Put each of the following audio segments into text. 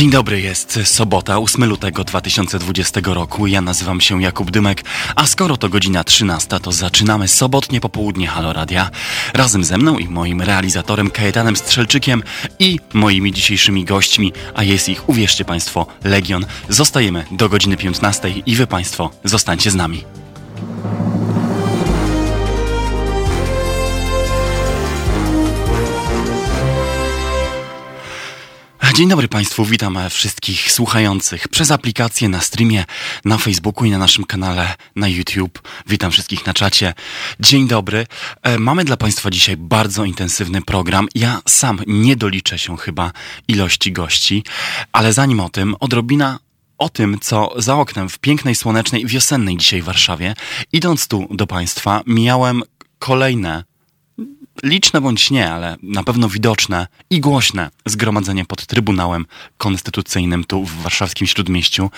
Dzień dobry, jest sobota, 8 lutego 2020 roku. Ja nazywam się Jakub Dymek, a skoro to godzina 13, to zaczynamy sobotnie popołudnie Halo Radia. Razem ze mną i moim realizatorem Kajetanem Strzelczykiem i moimi dzisiejszymi gośćmi, a jest ich, uwierzcie Państwo, Legion. Zostajemy do godziny 15 i Wy Państwo zostańcie z nami. Dzień dobry Państwu, witam wszystkich słuchających przez aplikację na streamie, na Facebooku i na naszym kanale na YouTube. Witam wszystkich na czacie. Dzień dobry. E, mamy dla Państwa dzisiaj bardzo intensywny program. Ja sam nie doliczę się chyba ilości gości, ale zanim o tym, odrobina o tym, co za oknem w pięknej, słonecznej, wiosennej dzisiaj Warszawie. Idąc tu do Państwa, mijałem kolejne liczne bądź nie, ale na pewno widoczne i głośne zgromadzenie pod Trybunałem Konstytucyjnym tu w warszawskim Śródmieściu.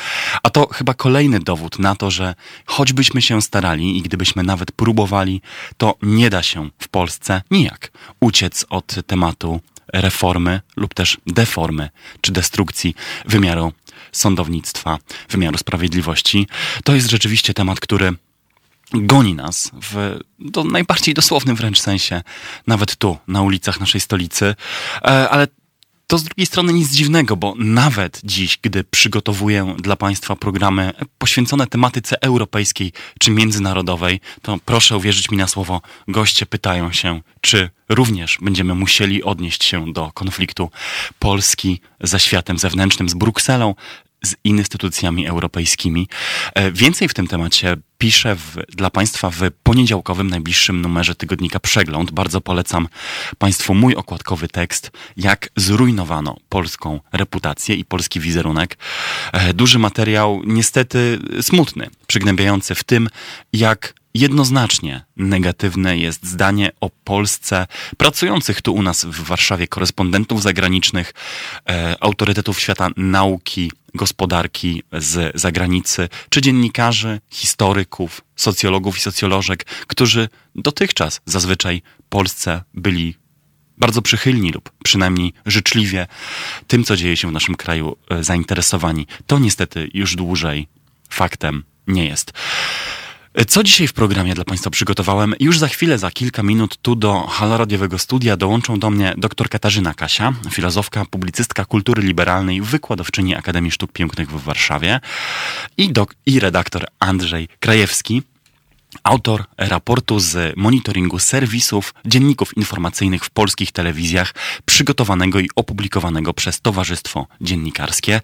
A to chyba kolejny dowód na to, że choćbyśmy się starali i gdybyśmy nawet próbowali, to nie da się w Polsce nijak uciec od tematu reformy lub też deformy czy destrukcji wymiaru sądownictwa, wymiaru sprawiedliwości. To jest rzeczywiście temat, który goni nas w do najbardziej dosłownym wręcz sensie, nawet tu, na ulicach naszej stolicy. E, ale to z drugiej strony nic dziwnego, bo nawet dziś, gdy przygotowuję dla Państwa programy poświęcone tematyce europejskiej czy międzynarodowej, to proszę uwierzyć mi na słowo, goście pytają się, czy również będziemy musieli odnieść się do konfliktu Polski ze światem zewnętrznym, z Brukselą, z instytucjami europejskimi. E, więcej w tym temacie piszę w, dla Państwa w poniedziałkowym, najbliższym numerze tygodnika Przegląd. Bardzo polecam Państwu mój okładkowy tekst, jak zrujnowano polską reputację i polski wizerunek. E, duży materiał, niestety smutny, przygnębiający w tym, jak Jednoznacznie negatywne jest zdanie o Polsce pracujących tu u nas w Warszawie korespondentów zagranicznych, e, autorytetów świata nauki, gospodarki z zagranicy, czy dziennikarzy, historyków, socjologów i socjolożek, którzy dotychczas zazwyczaj Polsce byli bardzo przychylni lub przynajmniej życzliwie tym, co dzieje się w naszym kraju, e, zainteresowani. To niestety już dłużej faktem nie jest. Co dzisiaj w programie dla Państwa przygotowałem? Już za chwilę, za kilka minut tu do haloradiowego studia dołączą do mnie dr Katarzyna Kasia, filozofka, publicystka kultury liberalnej, wykładowczyni Akademii Sztuk Pięknych w Warszawie i, dok- i redaktor Andrzej Krajewski, Autor raportu z monitoringu serwisów, dzienników informacyjnych w polskich telewizjach, przygotowanego i opublikowanego przez Towarzystwo Dziennikarskie.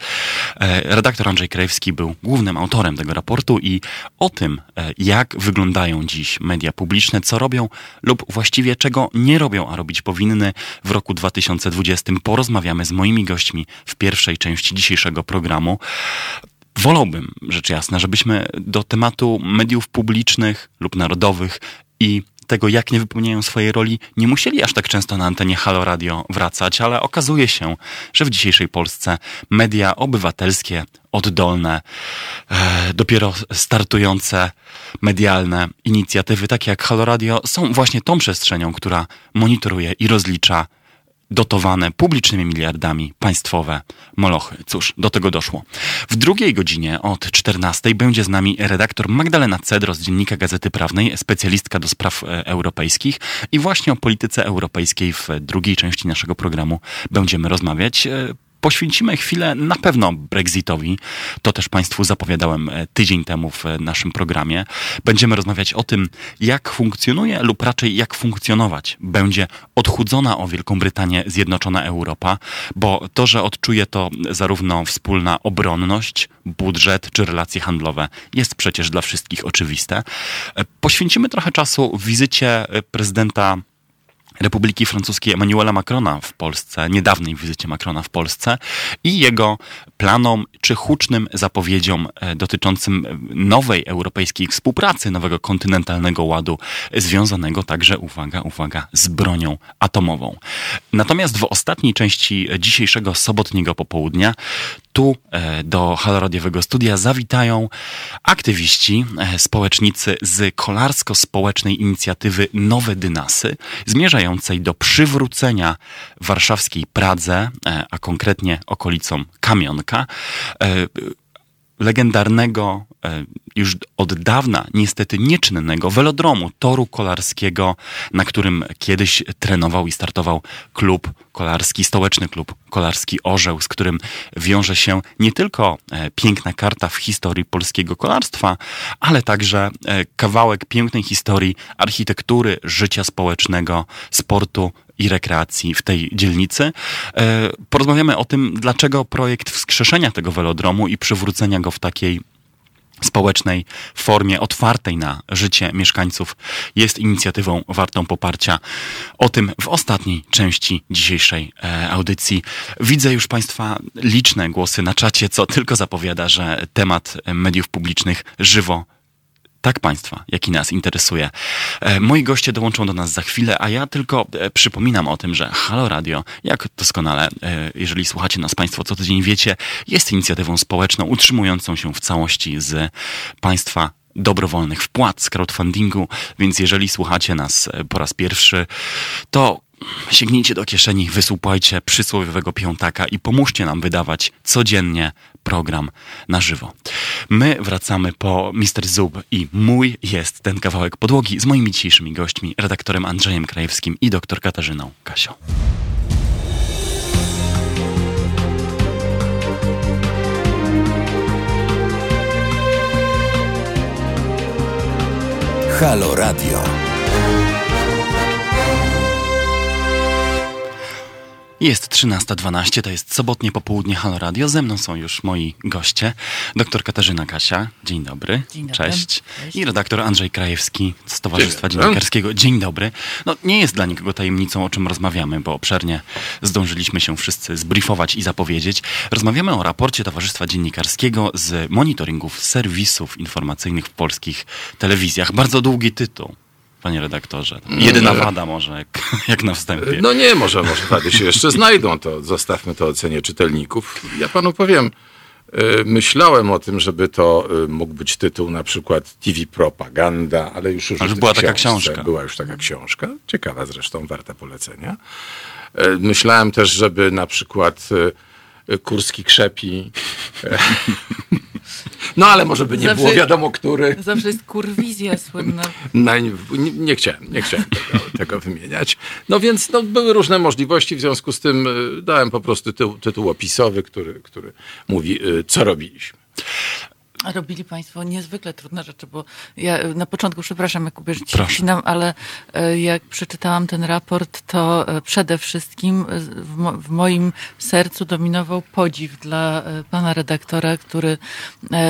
E, redaktor Andrzej Krajewski był głównym autorem tego raportu i o tym, e, jak wyglądają dziś media publiczne, co robią lub właściwie czego nie robią, a robić powinny w roku 2020, porozmawiamy z moimi gośćmi w pierwszej części dzisiejszego programu. Wolałbym, rzecz jasna, żebyśmy do tematu mediów publicznych lub narodowych i tego, jak nie wypełniają swojej roli, nie musieli aż tak często na antenie Halo Radio wracać, ale okazuje się, że w dzisiejszej Polsce media obywatelskie, oddolne, e, dopiero startujące medialne inicjatywy, takie jak Halo Radio, są właśnie tą przestrzenią, która monitoruje i rozlicza dotowane publicznymi miliardami państwowe molochy. Cóż, do tego doszło. W drugiej godzinie od 14 będzie z nami redaktor Magdalena Cedro z Dziennika Gazety Prawnej, specjalistka do spraw e, europejskich i właśnie o polityce europejskiej w drugiej części naszego programu będziemy rozmawiać. E, poświęcimy chwilę na pewno Brexitowi. To też Państwu zapowiadałem e, tydzień temu w naszym programie. Będziemy rozmawiać o tym, jak funkcjonuje lub raczej jak funkcjonować będzie odchudzona o Wielką Brytanię zjednoczona Europa, bo to, że odczuje to zarówno wspólna obronność, budżet czy relacje handlowe jest przecież dla wszystkich oczywiste. E, poświęcimy trochę czasu wizycie e, prezydenta Republiki Francuskiej Emmanuela Macrona w Polsce, niedawnej wizycie Macrona w Polsce i jego planom czy hucznym zapowiedziom e, dotyczącym nowej europejskiej współpracy, nowego kontynentalnego ładu, związanego także, uwaga, uwaga, z bronią atomową. Natomiast w ostatniej części dzisiejszego sobotniego popołudnia tu e, do Haloradiowego Studia zawitają aktywiści, e, społecznicy z kolarsko-społecznej inicjatywy Nowe Dynasy, zmierzające zmierzającej do przywrócenia warszawskiej Pradze, e, a konkretnie okolicom Kamionka, e, legendarnego, e, już od dawna niestety nieczynnego velodromu, toru kolarskiego, na którym kiedyś trenował i startował klub kolarski, stołeczny klub kolarski Orzeł, z którym wiąże się nie tylko e, piękna karta w historii polskiego kolarstwa, ale także e, kawałek pięknej historii architektury, życia społecznego, sportu i rekreacji w tej dzielnicy. E, porozmawiamy o tym, dlaczego projekt wskrzeszenia tego velodromu i przywrócenia go w takiej społecznej formie otwartej na życie mieszkańców jest inicjatywą wartą poparcia. O tym w ostatniej części dzisiejszej e, audycji. Widzę już Państwa liczne głosy na czacie, co tylko zapowiada, że temat mediów publicznych żywo tak Państwa, jak i nas interesuje. E, moi goście dołączą do nas za chwilę, a ja tylko e, przypominam o tym, że Halo Radio, jak doskonale, e, jeżeli słuchacie nas Państwo co tydzień wiecie, jest inicjatywą społeczną utrzymującą się w całości z Państwa dobrowolnych wpłat z crowdfundingu, więc jeżeli słuchacie nas po raz pierwszy, to sięgnijcie do kieszeni, wysłupajcie przysłowiowego piątaka i pomóżcie nam wydawać codziennie program na żywo. My wracamy po Mr. Zub i mój jest ten kawałek podłogi z moimi dzisiejszymi gośćmi, redaktorem Andrzejem Krajewskim i dr Katarzyną Kasią. Halo Radio. Jest 13.12, to jest sobotnie popołudnie Halo Radio. Ze mną są już moi goście. Doktor Katarzyna Kasia, dzień dobry. Dzień dobry. Cześć. Cześć. I redaktor Andrzej Krajewski z Towarzystwa Dzień. Dziennikarskiego. Dzień dobry. No, nie jest dla nikogo tajemnicą, o czym rozmawiamy, bo obszernie zdążyliśmy się wszyscy zbriefować i zapowiedzieć. Rozmawiamy o raporcie Towarzystwa Dziennikarskiego z monitoringów serwisów informacyjnych w polskich telewizjach. Bardzo długi tytuł. Panie redaktorze, jedyna wada może, jak, jak na wstępie. No nie, może, może wady się jeszcze znajdą, to zostawmy to ocenie czytelników. Ja panu powiem, y, myślałem o tym, żeby to y, mógł być tytuł na przykład TV Propaganda, ale już już była tej taka książce książka. Była już taka książka, ciekawa zresztą, warta polecenia. Y, Myślałem też, żeby na przykład Kurski krzepi. No ale może by nie Zawsze- było wiadomo, który. Zawsze jest kurwizja słynna. Na, nie, nie chciałem, nie chciałem tego, tego wymieniać. No więc no, były różne możliwości, w związku z tym y, dałem po prostu tytuł, tytuł opisowy, który, który mówi, y, co robiliśmy. A robili Państwo niezwykle trudne rzeczy, bo ja na początku, przepraszam Proszę. wcinam, ale y, jak przeczytałam ten raport, to y, przede wszystkim y, w, mo- w moim sercu dominował podziw dla pana redaktora, który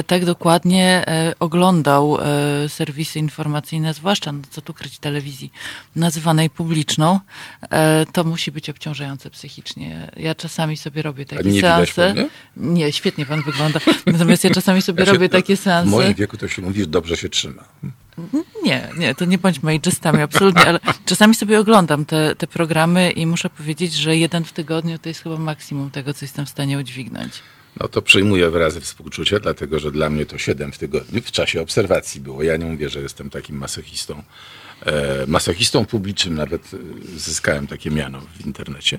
tak dokładnie oglądał serwisy informacyjne, zwłaszcza, no co tu kryć, telewizji nazywanej publiczną. To musi być obciążające psychicznie. Ja czasami sobie robię takie nie widać seanse. mnie? Nie, świetnie pan wygląda. Natomiast ja czasami sobie robię takie W moim wieku to się mówi, że dobrze się trzyma. Nie, nie, to nie bądźmy ageistami, absolutnie, ale czasami sobie oglądam te, te programy i muszę powiedzieć, że jeden w tygodniu to jest chyba maksimum tego, co jestem w stanie udźwignąć. No to przyjmuję wyrazy współczucia, dlatego że dla mnie to 7 w tygodniu w czasie obserwacji było. Ja nie mówię, że jestem takim masochistą. E, masochistą publicznym nawet e, zyskałem takie miano w internecie.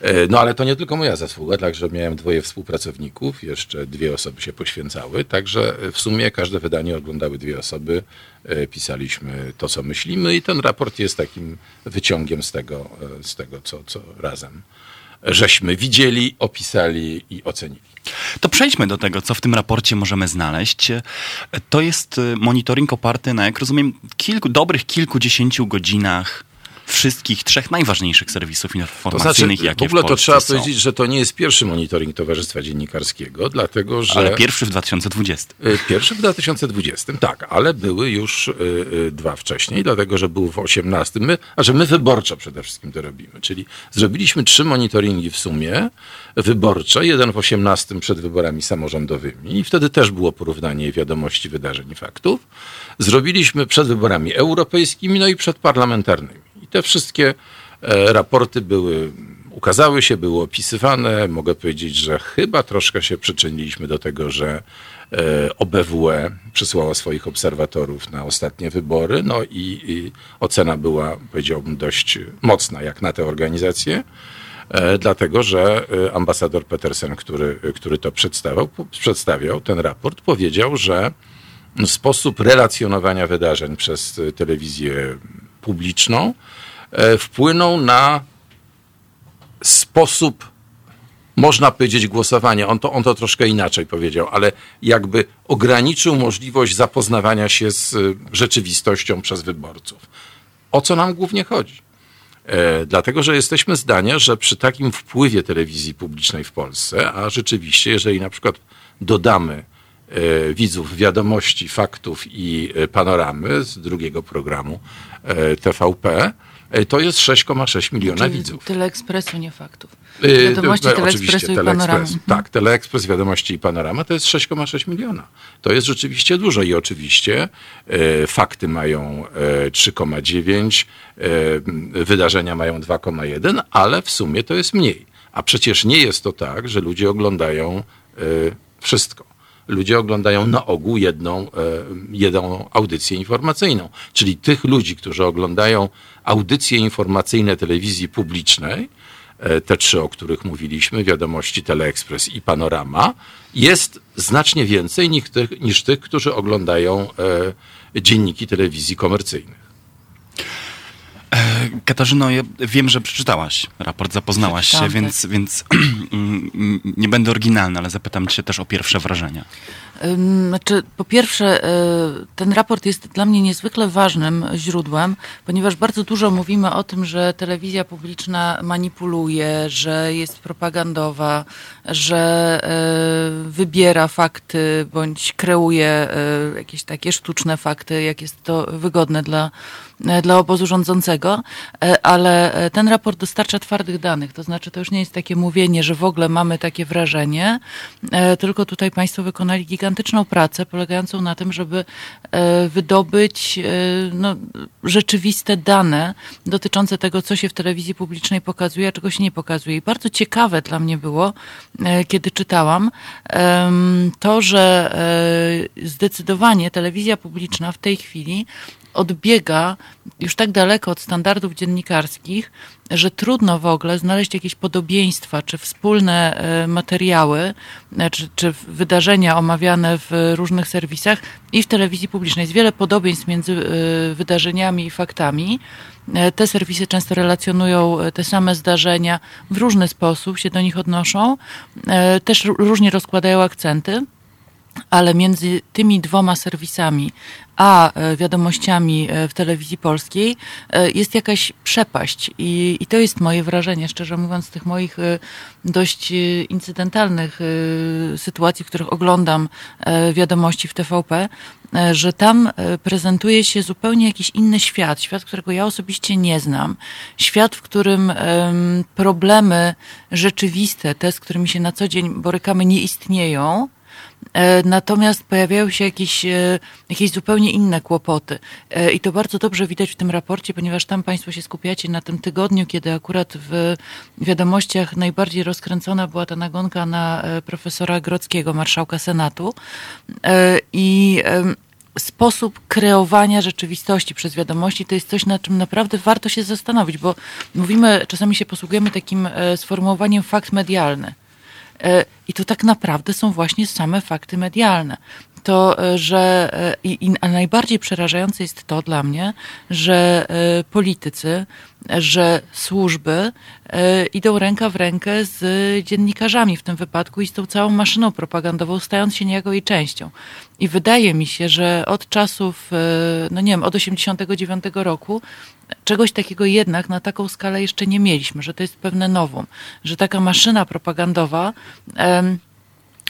E, no ale to nie tylko moja zasługa, także miałem dwoje współpracowników, jeszcze dwie osoby się poświęcały, także w sumie każde wydanie oglądały dwie osoby, pisaliśmy to, co myślimy i ten raport jest takim wyciągiem z tego, z tego co, co razem żeśmy widzieli, opisali i ocenili. To przejdźmy do tego, co w tym raporcie możemy znaleźć. To jest y, monitoring oparty na, jak rozumiem, kilku, dobrych kilkudziesięciu godzinach wszystkich trzech najważniejszych serwisów To znaczy, informacyjnych, w jakie ogóle w to trzeba są. powiedzieć, że to nie jest pierwszy monitoring Towarzystwa Dziennikarskiego, dlatego że... Ale pierwszy w 2020. Y, Pierwszy w 2020, tak, ale były już y, y, dwa wcześniej, dlatego że był w 18. My, a że my wyborczo przede wszystkim to robimy, czyli zrobiliśmy trzy monitoringi w sumie wyborcze, jeden w 18 przed wyborami samorządowymi i wtedy też było porównanie wiadomości, wydarzeń i faktów. Zrobiliśmy przed wyborami europejskimi, no i przed parlamentarnymi. Te wszystkie e, raporty były ukazały się, były opisywane. Mogę powiedzieć, że chyba troszkę się przyczyniliśmy do tego, że e, OBWE przysłała swoich obserwatorów na ostatnie wybory, no i, i ocena była, powiedziałbym, dość mocna jak na te organizacje. E, dlatego że e, ambasador Petersen, który, który to przedstawiał, przedstawiał, ten raport, powiedział, że sposób relacjonowania wydarzeń przez telewizję publiczną e, wpłynął na sposób, można powiedzieć, głosowania. On to, on to troszkę inaczej powiedział, ale jakby ograniczył możliwość zapoznawania się z rzeczywistością przez wyborców. O co nam głównie chodzi? E, dlatego, że jesteśmy zdania, że przy takim wpływie telewizji publicznej w Polsce, a rzeczywiście, jeżeli na przykład dodamy e, widzów wiadomości, faktów i e, panoramy z drugiego programu e, TVP, e, to jest 6,6 miliona Czyli widzów. Teleekspresu, nie faktów. Yy, Wiadomości e, Teleekspresu i. Teleekspres, tak, Teleekspres, Wiadomości i Panorama to jest 6,6 miliona. To jest rzeczywiście dużo i oczywiście e, fakty mają e, 3,9, e, wydarzenia mają 2,1, ale w sumie to jest mniej. A przecież nie jest to tak, że ludzie oglądają e, wszystko. Ludzie oglądają na ogół jedną, e, jedną audycję informacyjną. Czyli tych ludzi, którzy oglądają audycje informacyjne telewizji publicznej, e, te trzy, o których mówiliśmy, wiadomości Teleekspres i Panorama, jest znacznie więcej niż tych, niż tych którzy oglądają e, dzienniki telewizji komercyjnych. Katarzyno, ja wiem, że przeczytałaś raport, zapoznałaś się, Przeczytałam, więc, więc nie będę oryginalny, ale zapytam cię też o pierwsze wrażenia. Znaczy, po pierwsze, y, ten raport jest dla mnie niezwykle ważnym źródłem, ponieważ bardzo dużo mówimy o tym, że telewizja publiczna manipuluje, że jest propagandowa, że y, wybiera fakty bądź kreuje jakieś takie sztuczne fakty, jak jest to wygodne dla, dla obozu rządzącego, e, ale e, ten raport dostarcza twardych danych, to znaczy to już nie jest takie mówienie, że w ogóle mamy takie wrażenie, e, tylko tutaj Państwo wykonali gigantyczną pracę polegającą na tym, żeby e, wydobyć e, no, rzeczywiste dane dotyczące tego, co się w telewizji publicznej pokazuje, a czego się nie pokazuje. I bardzo ciekawe dla mnie było, e, kiedy czytałam, to, że e, zdecydowanie telewizja publiczna w tej chwili odbiega już tak daleko od standardów dziennikarskich, że trudno w ogóle znaleźć jakieś podobieństwa, czy wspólne e, materiały, e, czy, czy wydarzenia omawiane w różnych serwisach i w telewizji publicznej. Jest wiele podobieństw między e, wydarzeniami i faktami. Te serwisy często relacjonują te same zdarzenia w różny sposób, się do nich odnoszą. Też ró- różnie rozkładają akcenty ale między tymi dwoma serwisami a e, wiadomościami e, w telewizji polskiej e, jest jakaś przepaść. I, I to jest moje wrażenie, szczerze mówiąc, z tych moich dość incydentalnych sytuacji, w których oglądam wiadomości w TVP, że tam prezentuje się zupełnie jakiś inny świat, świat, którego ja osobiście nie znam. Świat, w którym em, problemy rzeczywiste, te, z którymi się na co dzień borykamy, nie istnieją. E, Natomiast pojawiają się jakieś, e, jakieś zupełnie inne kłopoty. E, I to bardzo dobrze widać w tym raporcie, ponieważ tam Państwo się skupiacie na tym tygodniu, kiedy akurat w wiadomościach najbardziej rozkręcona była ta nagonka na profesora Grodzkiego, marszałka Senatu. I sposób kreowania rzeczywistości przez wiadomości to jest coś, nad czym naprawdę warto się zastanowić, bo mówimy, czasami się posługujemy takim sformułowaniem fakt medialny. E, I to tak naprawdę są właśnie same fakty medialne. To, e, że e, i, najbardziej przerażające jest to dla mnie, że e, politycy, że służby idą ręka w rękę z dziennikarzami w tym wypadku i z tą całą maszyną propagandową, stając się niejako jej częścią. I wydaje mi się, że od czasów, no nie wiem, od 89 roku czegoś takiego jednak na taką skalę jeszcze nie mieliśmy, że to jest pewne nowum, że taka maszyna propagandowa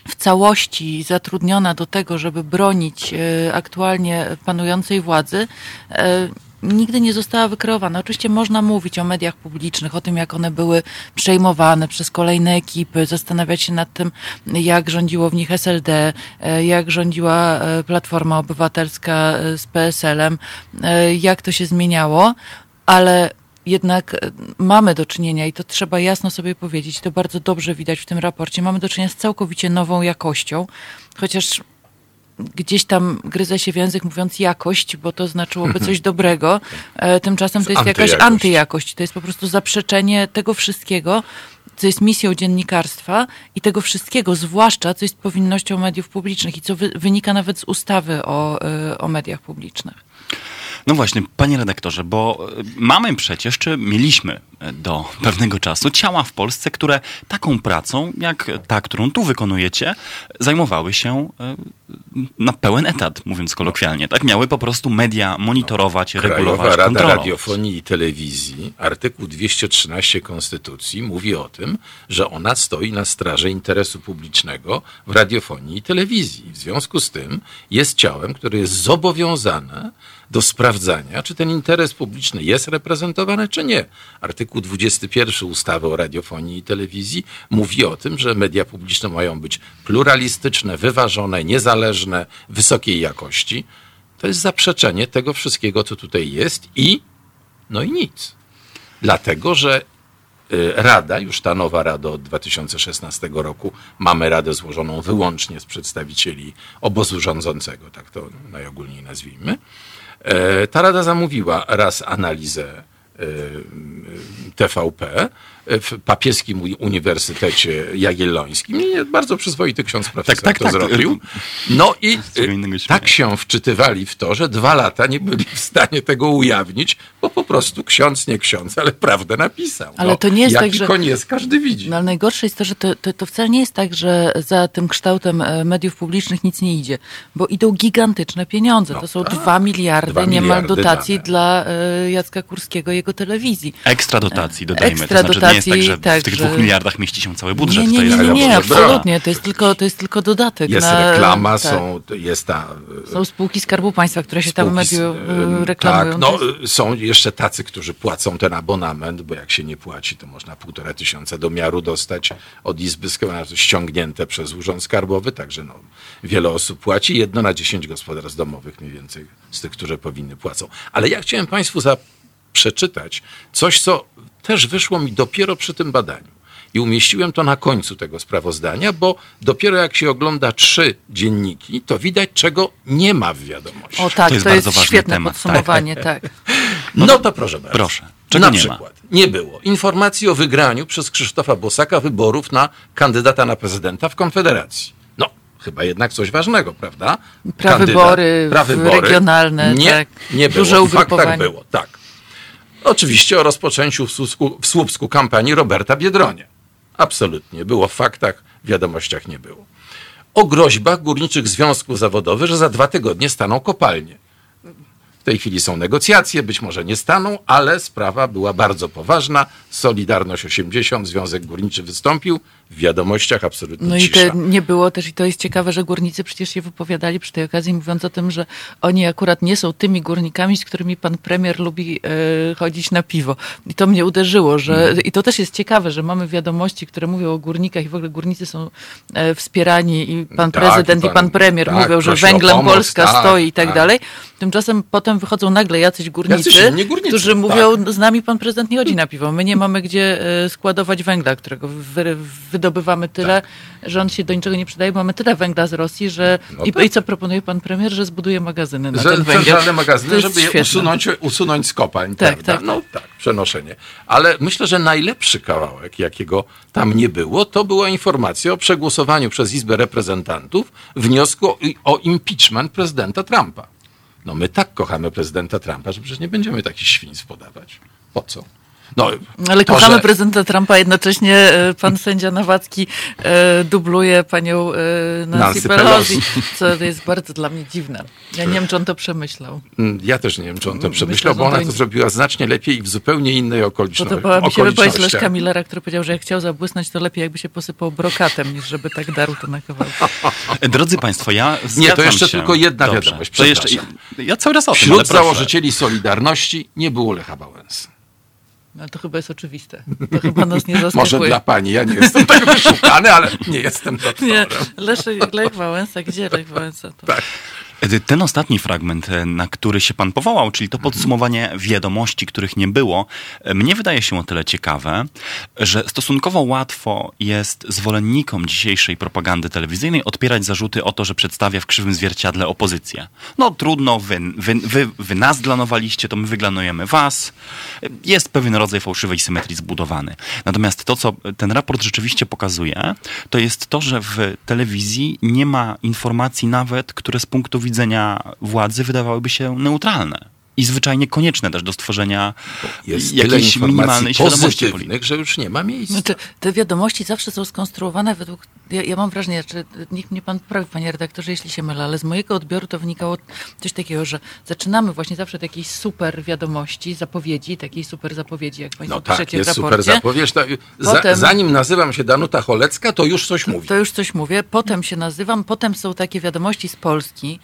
w całości zatrudniona do tego, żeby bronić e, aktualnie panującej władzy, e, nigdy nie została wykreowana. Oczywiście można mówić o mediach publicznych, o tym, jak one były przejmowane przez kolejne ekipy, zastanawiać się nad tym, jak rządziło w nich SLD, e, jak rządziła Platforma Obywatelska z PSL-em, jak to się zmieniało, ale jednak e, mamy do czynienia, i to trzeba jasno sobie powiedzieć, to bardzo dobrze widać w tym raporcie, mamy do czynienia z całkowicie nową jakością, chociaż gdzieś tam gryzę się w język mówiąc jakość, bo to znaczyłoby coś dobrego. E, Tymczasem to jest jakaś antyjakość. antyjakość. To jest po prostu zaprzeczenie tego wszystkiego, co jest misją dziennikarstwa i tego wszystkiego, zwłaszcza co jest powinnością mediów publicznych i co wy, wynika nawet z ustawy o, e, o mediach publicznych. No właśnie, panie redaktorze, bo e, mamy przecież, czy mieliśmy do pewnego czasu ciała w Polsce, które taką pracą, jak ta, którą tu wykonujecie, zajmowały się e, na pełen etat, mówiąc kolokwialnie. Tak miały po prostu media monitorować, Krajowa regulować, Rada kontrolować. Radiofonii i Telewizji, artykuł 213 Konstytucji mówi o tym, że ona stoi na straży interesu publicznego w radiofonii i telewizji. W związku z tym jest ciałem, które jest zobowiązane do sprawdzania, czy ten interes publiczny jest reprezentowany, czy nie. Artykuł 21 ustawy o radiofonii i telewizji mówi o tym, że media publiczne mają być pluralistyczne, wyważone, niezależne, wysokiej jakości. To jest zaprzeczenie tego wszystkiego, co tutaj jest i no i nic. Dlatego, że y, Rada, już ta nowa Rada od 2016 roku, mamy Radę złożoną wyłącznie z przedstawicieli obozu rządzącego, tak to najogólniej nazwijmy. E, Ta Rada zamówiła raz analizę TVP w papieskim uni- Uniwersytecie Jagiellońskim. I bardzo przyzwoity ksiądz profesor tak, to tak. zrobił. No i y, tak się wczytywali w to, że dwa lata nie byli w stanie tego ujawnić, bo po prostu ksiądz nie ksiądz, ale prawdę napisał. Ale no, to nie jest jaki tak, że- jest, każdy widzi. No ale najgorsze jest to, że to, to, to wcale nie jest tak, że za tym kształtem e, mediów publicznych nic nie idzie, bo idą gigantyczne pieniądze. No to są tak. dwa miliardy Dwa niemal miliardy dotacji dane. dla e, Jacka Kurskiego i jego telewizji. Ekstra dotacji, dodajmy. Ekstra to znaczy, nie jest tak, że tak, w tych że- dwóch miliardach mieści się cały budżet. Nie, nie, nie, nie, nie, może absolutnie. To jest tylko, to jest tylko dodatek. Jest na, reklama, tak. są, jest ta... Są spółki Skarbu Państwa, które się tam spółki z- mediu ym, e, reklamują. Tak, no y, są jeszcze tacy, którzy płacą ten abonament, bo jak się nie płaci, to można półtora tysiąca do miaru dostać od Izby ściągnięte przez Urząd Skarbowy, także no, wiele osób płaci, jedno na dziesięć gospodarstw domowych mniej więcej z tych, które powinny płacą. Ale ja chciałem Państwu za przeczytać coś, co też wyszło mi dopiero przy tym badaniu. I umieściłem to na końcu tego sprawozdania, bo dopiero jak się ogląda trzy dzienniki, to widać, czego nie ma w wiadomości. O tak, To jest to jest, świetne temat, podsumowanie, tak. No, to proszę bardzo. proszę. Czego na nie ma? przykład nie było informacji o wygraniu przez Krzysztofa Bosaka wyborów na kandydata na prezydenta w Konfederacji. No, chyba jednak coś ważnego, prawda? Prawybory regionalne, nie, tak. nie było. Duże W faktach było, tak. Oczywiście o rozpoczęciu w Słupsku, w Słupsku kampanii Roberta Biedronia. Absolutnie. Było w faktach, w wiadomościach nie było. O groźbach górniczych związków zawodowych, że za dwa tygodnie staną kopalnie. W tej chwili są negocjacje, być może nie staną, ale sprawa była bardzo poważna. Solidarność 80, Związek Górniczy wystąpił. W wiadomościach absolutnie No i cisza. to nie było też, i to jest ciekawe, że górnicy przecież się wypowiadali przy tej okazji, mówiąc o tym, że oni akurat nie są tymi górnikami, z którymi pan premier lubi e, chodzić na piwo. I to mnie uderzyło, że Mhm. i to też jest ciekawe, że mamy wiadomości, które mówią o górnikach i w ogóle górnicy są e, wspierani i pan Tak, prezydent i i pan- pan premier tak, mówią, że węglem pomoc, Polska tak, stoi i tak tak. dalej. Tymczasem potem wychodzą nagle jacyś górnicy, Jacyś górnicy, którzy tak. mówią, z nami pan prezydent nie chodzi na piwo. My nie mamy gdzie e, składować węgla, którego wy, wydobywamy tyle, że on się do niczego nie przydaje. Mamy tyle węgla z Rosji, że No I, tak. i co proponuje pan premier, że zbuduje magazyny na że ten węgiel. magazyny, żeby je usunąć, usunąć z kopań. Tak, prawda? tak, No tak, przenoszenie. Ale myślę, że najlepszy kawałek, jakiego tam nie było, to była informacja o przegłosowaniu przez Izbę Reprezentantów wniosku o impeachment prezydenta Trumpa. No my tak kochamy prezydenta Trumpa, że przecież nie będziemy takich świństw podawać. Po co? No, Ale to, kochamy że- prezydenta Trumpa, a jednocześnie e, pan sędzia Nawacki e, dubluje panią e, Nancy, Nancy Pelosi, Pelosi. co jest bardzo dla mnie dziwne. Ja nie wiem, czy on to przemyślał. Mm, Ja też nie wiem, czy on to Myślę, przemyślał, że bo ona to to zrobiła znacznie lepiej i w zupełnie innej okoliczności. Podobała mi się wypowiedź. Leszka Millera, który powiedział, że jak chciał zabłysnąć, to lepiej jakby się posypał brokatem, niż żeby tak darł to na kawałki. Drodzy Państwo, ja Nie, to jeszcze się. tylko jedna Dobrze. wiadomość, To jeszcze, ja cały raz o tym, ale Wśród założycieli Solidarności nie było Lecha Wałęsy. No to chyba jest oczywiste. To chyba nas nie zaskakuje. Może dla pani, ja nie jestem tak wyszukany, ale nie jestem doktorem. Nie, Leszek, Lech Wałęsa, gdzie Lech Wałęsa? To... Tak. Ten ostatni fragment, e, na który się pan powołał, czyli to podsumowanie wiadomości, których nie było, e, mnie wydaje się o tyle ciekawe, że stosunkowo łatwo jest zwolennikom dzisiejszej propagandy telewizyjnej odpierać zarzuty o to, że przedstawia w krzywym zwierciadle opozycję. No trudno, wy, wy, wy, wy nas glanowaliście, to my wyglanujemy was. Jest pewien rodzaj fałszywej symetrii zbudowany. Natomiast to, co ten raport rzeczywiście pokazuje, to jest to, że w telewizji nie ma informacji nawet, które z punktu widzenia władzy wydawałyby się neutralne. I zwyczajnie konieczne też do stworzenia Jest jakiejś tyle minimalnej świadomości politycznej. że już nie ma miejsca. Znaczy, te wiadomości zawsze są skonstruowane według. Ja, ja mam wrażenie, że niech mnie pan poprawi, panie redaktorze, jeśli się mylę, ale z mojego odbioru to wynikało coś takiego, że zaczynamy właśnie zawsze od jakiejś super wiadomości, zapowiedzi, takiej super zapowiedzi, jak państwo No tak, piszecie jest w super zapowiedź. To, za, Potem- zanim nazywam się Danuta Cholecka, to już coś mówi. To już coś mówię. Potem się nazywam, potem są takie wiadomości z Polski.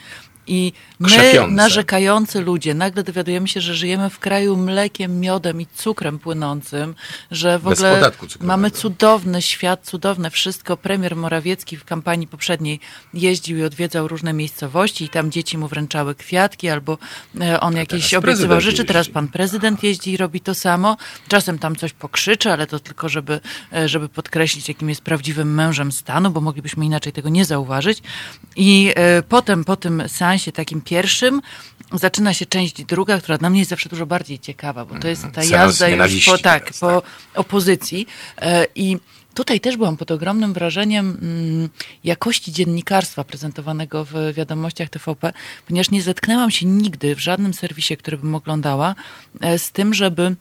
I my, Krzepiące. narzekający ludzie, nagle dowiadujemy się, że żyjemy w kraju mlekiem, miodem i cukrem płynącym, że w Bez ogóle mamy cudowny świat, cudowne wszystko. Premier Morawiecki w kampanii poprzedniej jeździł i odwiedzał różne miejscowości i tam dzieci mu wręczały kwiatki albo e, on jakieś teraz obiecywał rzeczy. Teraz jeździ. pan prezydent jeździ i robi to samo. Czasem tam coś pokrzyczy, ale to tylko, żeby, e, żeby podkreślić, jakim jest prawdziwym mężem stanu, bo moglibyśmy inaczej tego nie zauważyć. I e, potem, po tym seansie takim pierwszym, zaczyna się część druga, która dla mnie jest zawsze dużo bardziej ciekawa, bo to jest ta jazda już po, tak, teraz, po opozycji. E, I Tutaj też byłam pod ogromnym wrażeniem mm, jakości dziennikarstwa prezentowanego w wiadomościach TVP, ponieważ nie zetknęłam się nigdy w żadnym serwisie, który bym oglądała, e, z tym, żeby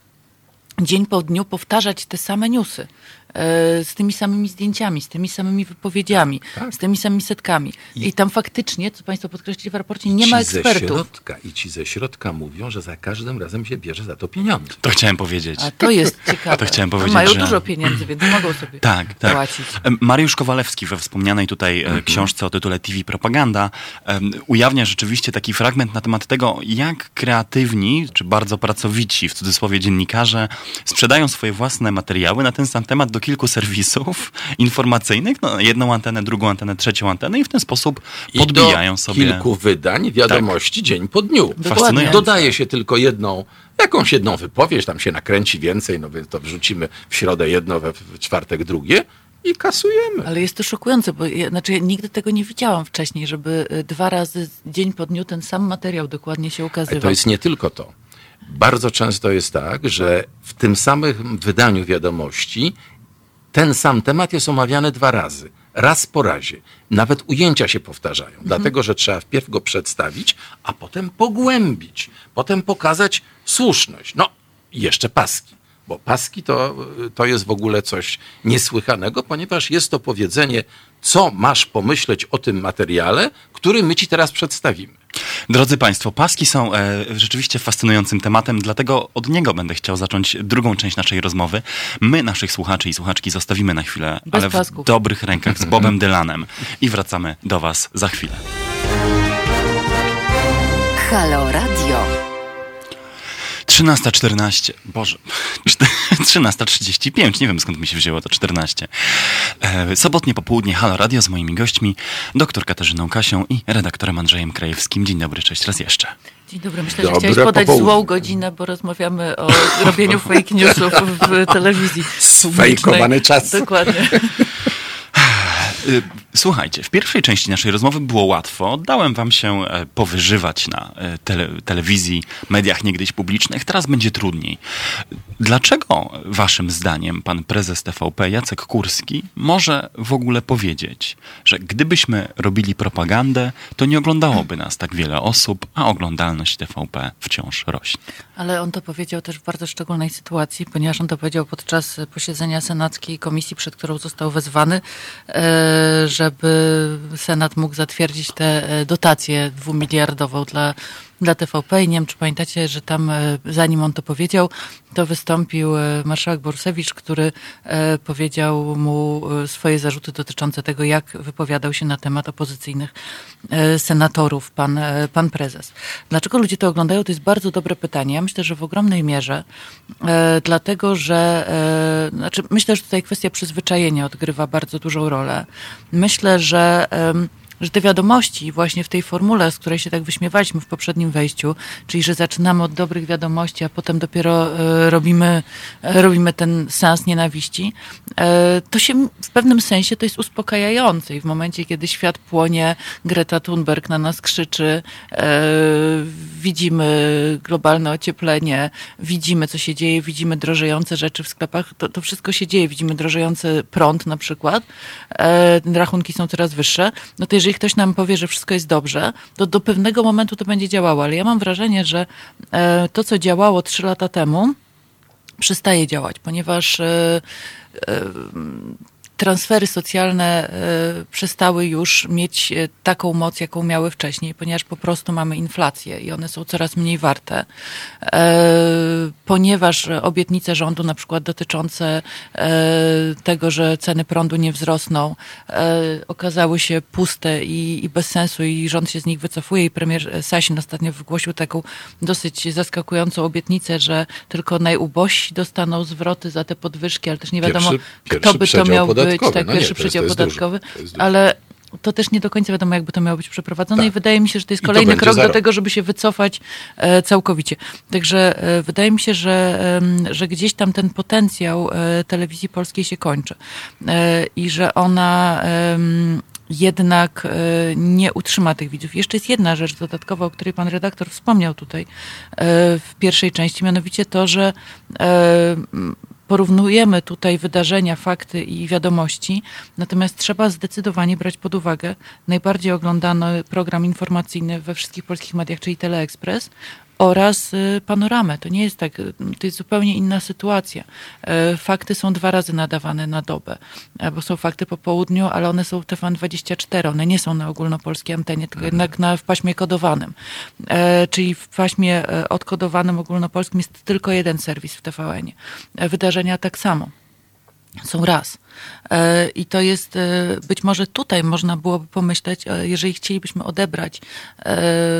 dzień po dniu powtarzać te same newsy. E, Z tymi samymi zdjęciami, z tymi samymi wypowiedziami, Tak. z tymi samymi setkami. I, tam faktycznie, co Państwo podkreślili w raporcie, nie ma ekspertów. środka, I ci ze środka mówią, że za każdym razem się bierze za to pieniądze. To chciałem powiedzieć. A to jest ciekawe. To chciałem powiedzieć, Mają że- dużo pieniędzy, więc mogą sobie Tak, tak. płacić. Mariusz Kowalewski we wspomnianej tutaj Mhm. e, książce o tytule TV Propaganda em, ujawnia rzeczywiście taki fragment na temat tego, jak kreatywni, czy bardzo pracowici, w cudzysłowie dziennikarze, sprzedają swoje własne materiały na ten sam temat do kilku serwisów informacyjnych, no, jedną antenę, drugą antenę, trzecią antenę i w ten sposób I podbijają do sobie... kilku wydań wiadomości dzień po dniu. Fascynujące. Dodaje się tylko jedną, jakąś jedną wypowiedź, tam się nakręci więcej, no więc to wrzucimy w środę jedno, we w czwartek drugie i kasujemy. Ale jest to szokujące, bo ja, znaczy ja nigdy tego nie widziałam wcześniej, żeby y, dwa razy dzień po dniu ten sam materiał dokładnie się ukazywał. To jest nie tylko to. Bardzo często jest tak, że w tym samym wydaniu wiadomości ten sam temat jest omawiany dwa razy. Raz po razie. Nawet ujęcia się powtarzają, dlatego że trzeba wpierw go przedstawić, a potem pogłębić, potem pokazać słuszność. No, jeszcze paski. Bo paski to, to jest w ogóle coś niesłychanego, ponieważ jest to powiedzenie, co masz pomyśleć o tym materiale, który my ci teraz przedstawimy. Drodzy Państwo, paski są e, rzeczywiście fascynującym tematem, dlatego od niego będę chciał zacząć drugą część naszej rozmowy. My naszych słuchaczy i słuchaczki zostawimy na chwilę, Bez ale w pasków. dobrych rękach z Bobem Dylanem i wracamy do Was za chwilę. Halo Radio. 13.14, Boże, 13.35, nie wiem skąd mi się wzięło to 14. E, sobotnie popołudnie Halo Radio z moimi gośćmi, dr Katarzyną Kasią i redaktorem Andrzejem Krajewskim. Dzień dobry, cześć raz jeszcze. Dzień dobry. Myślę, Dobre że chciałeś podać popołudnie. złą godzinę, bo rozmawiamy o robieniu fake newsów w telewizji. Sfejkowany czas. Dokładnie. Słuchajcie, w pierwszej części naszej rozmowy było łatwo. Dałem wam się e, powyżywać na e, tele, telewizji, mediach niegdyś publicznych. Teraz będzie trudniej. Dlaczego waszym zdaniem pan prezes TVP Jacek Kurski może w ogóle powiedzieć, że gdybyśmy robili propagandę, to nie oglądałoby nas tak wiele osób, a oglądalność TVP wciąż rośnie? Ale on to powiedział też w bardzo szczególnej sytuacji, ponieważ on to powiedział podczas posiedzenia Senackiej Komisji, przed którą został wezwany, e, żeby Senat mógł zatwierdzić tę e, dotację dwumiliardową dla, dla TVP. I nie wiem, czy pamiętacie, że tam, e, zanim on to powiedział, to wystąpił e, marszałek Borsewicz, który e, powiedział mu swoje zarzuty dotyczące tego, jak wypowiadał się na temat opozycyjnych senatorów pan, pan prezes. Dlaczego ludzie to oglądają? To jest bardzo dobre pytanie. Ja myślę, że w ogromnej mierze, dlatego że, znaczy myślę, że tutaj kwestia przyzwyczajenia odgrywa bardzo dużą rolę. Myślę, że że te wiadomości właśnie w tej formule, z której się tak wyśmiewaliśmy w poprzednim wejściu, czyli że zaczynamy od dobrych wiadomości, a potem dopiero e, robimy, e, robimy ten sens nienawiści, e, to się w pewnym sensie to jest uspokajające i w momencie, kiedy świat płonie, Greta Thunberg na nas krzyczy, widzimy globalne ocieplenie, widzimy co się dzieje, widzimy drożejące rzeczy w sklepach, to, to wszystko się dzieje, widzimy drożejący prąd na przykład, rachunki są coraz wyższe, no to jeżeli ktoś nam powie, że wszystko jest dobrze, to do pewnego momentu to będzie działało, ale ja mam wrażenie, że to, co działało trzy lata temu, przestaje działać, ponieważ e, e, transfery socjalne e, przestały już mieć e, taką moc, jaką miały wcześniej, ponieważ po prostu mamy inflację i one są coraz mniej warte. E, ponieważ obietnice rządu, na przykład dotyczące tego, że ceny prądu nie wzrosną, okazały się puste i, i bez sensu i rząd się z nich wycofuje i premier Sasin ostatnio wygłosił taką dosyć zaskakującą obietnicę, że tylko najubożsi dostaną zwroty za te podwyżki, ale też nie wiadomo, Pierwszy- kto by to miał. Być, tak, No nie, pierwszy to jest- przedział to jest podatkowy, to jest ale to też nie do końca wiadomo, jakby to miało być przeprowadzone Tak. i wydaje mi się, że to jest to kolejny będzie krok za do tego, żeby się wycofać e, całkowicie. Także e, wydaje mi się, że, em, że gdzieś tam ten potencjał e, telewizji polskiej się kończy e, i że ona jednak e, nie utrzyma tych widzów. Jeszcze jest jedna rzecz dodatkowa, o której pan redaktor wspomniał tutaj e, w pierwszej części, mianowicie to, że e, porównujemy tutaj wydarzenia, fakty i wiadomości, natomiast trzeba zdecydowanie brać pod uwagę najbardziej oglądany program informacyjny we wszystkich polskich mediach, czyli Teleexpress oraz y, panoramę. To nie jest tak, y, to jest zupełnie inna sytuacja. E, Fakty są dwa razy nadawane na dobę, e, bo są fakty po południu, ale one są w TVN24, one nie są na ogólnopolskiej antenie, tylko jednak na, w paśmie kodowanym. E, Czyli w paśmie odkodowanym ogólnopolskim jest tylko jeden serwis w TVN-ie. E, Wydarzenia tak samo są raz. E, I to jest, e, być może tutaj można byłoby pomyśleć, e, jeżeli chcielibyśmy odebrać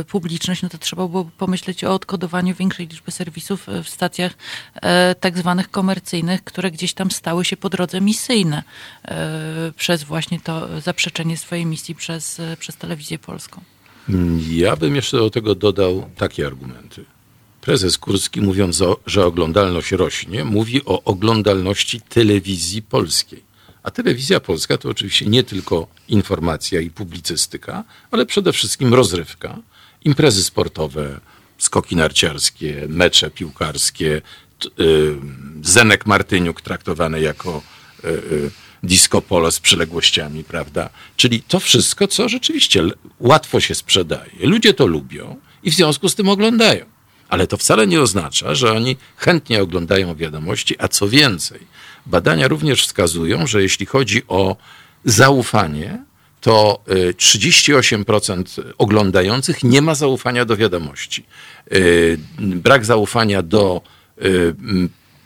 publiczność, no to trzeba byłoby pomyśleć o odkodowaniu większej liczby serwisów w stacjach tak zwanych komercyjnych, które gdzieś tam stały się po drodze misyjne przez właśnie to zaprzeczenie swojej misji przez, przez telewizję polską. Ja bym jeszcze do tego dodał takie argumenty. Prezes Kurski, mówiąc, o, że oglądalność rośnie, mówi o oglądalności telewizji polskiej. A telewizja polska to oczywiście nie tylko informacja i publicystyka, ale przede wszystkim rozrywka, imprezy sportowe, skoki narciarskie, mecze piłkarskie, y, Zenek Martyniuk traktowany jako y, y, disco polo z przyległościami, prawda? Czyli to wszystko, co rzeczywiście łatwo się sprzedaje. Ludzie to lubią i w związku z tym oglądają. Ale to wcale nie oznacza, że oni chętnie oglądają wiadomości, a co więcej, badania również wskazują, że jeśli chodzi o zaufanie, to y, 38% oglądających nie ma zaufania do wiadomości. Y, Brak zaufania do, y,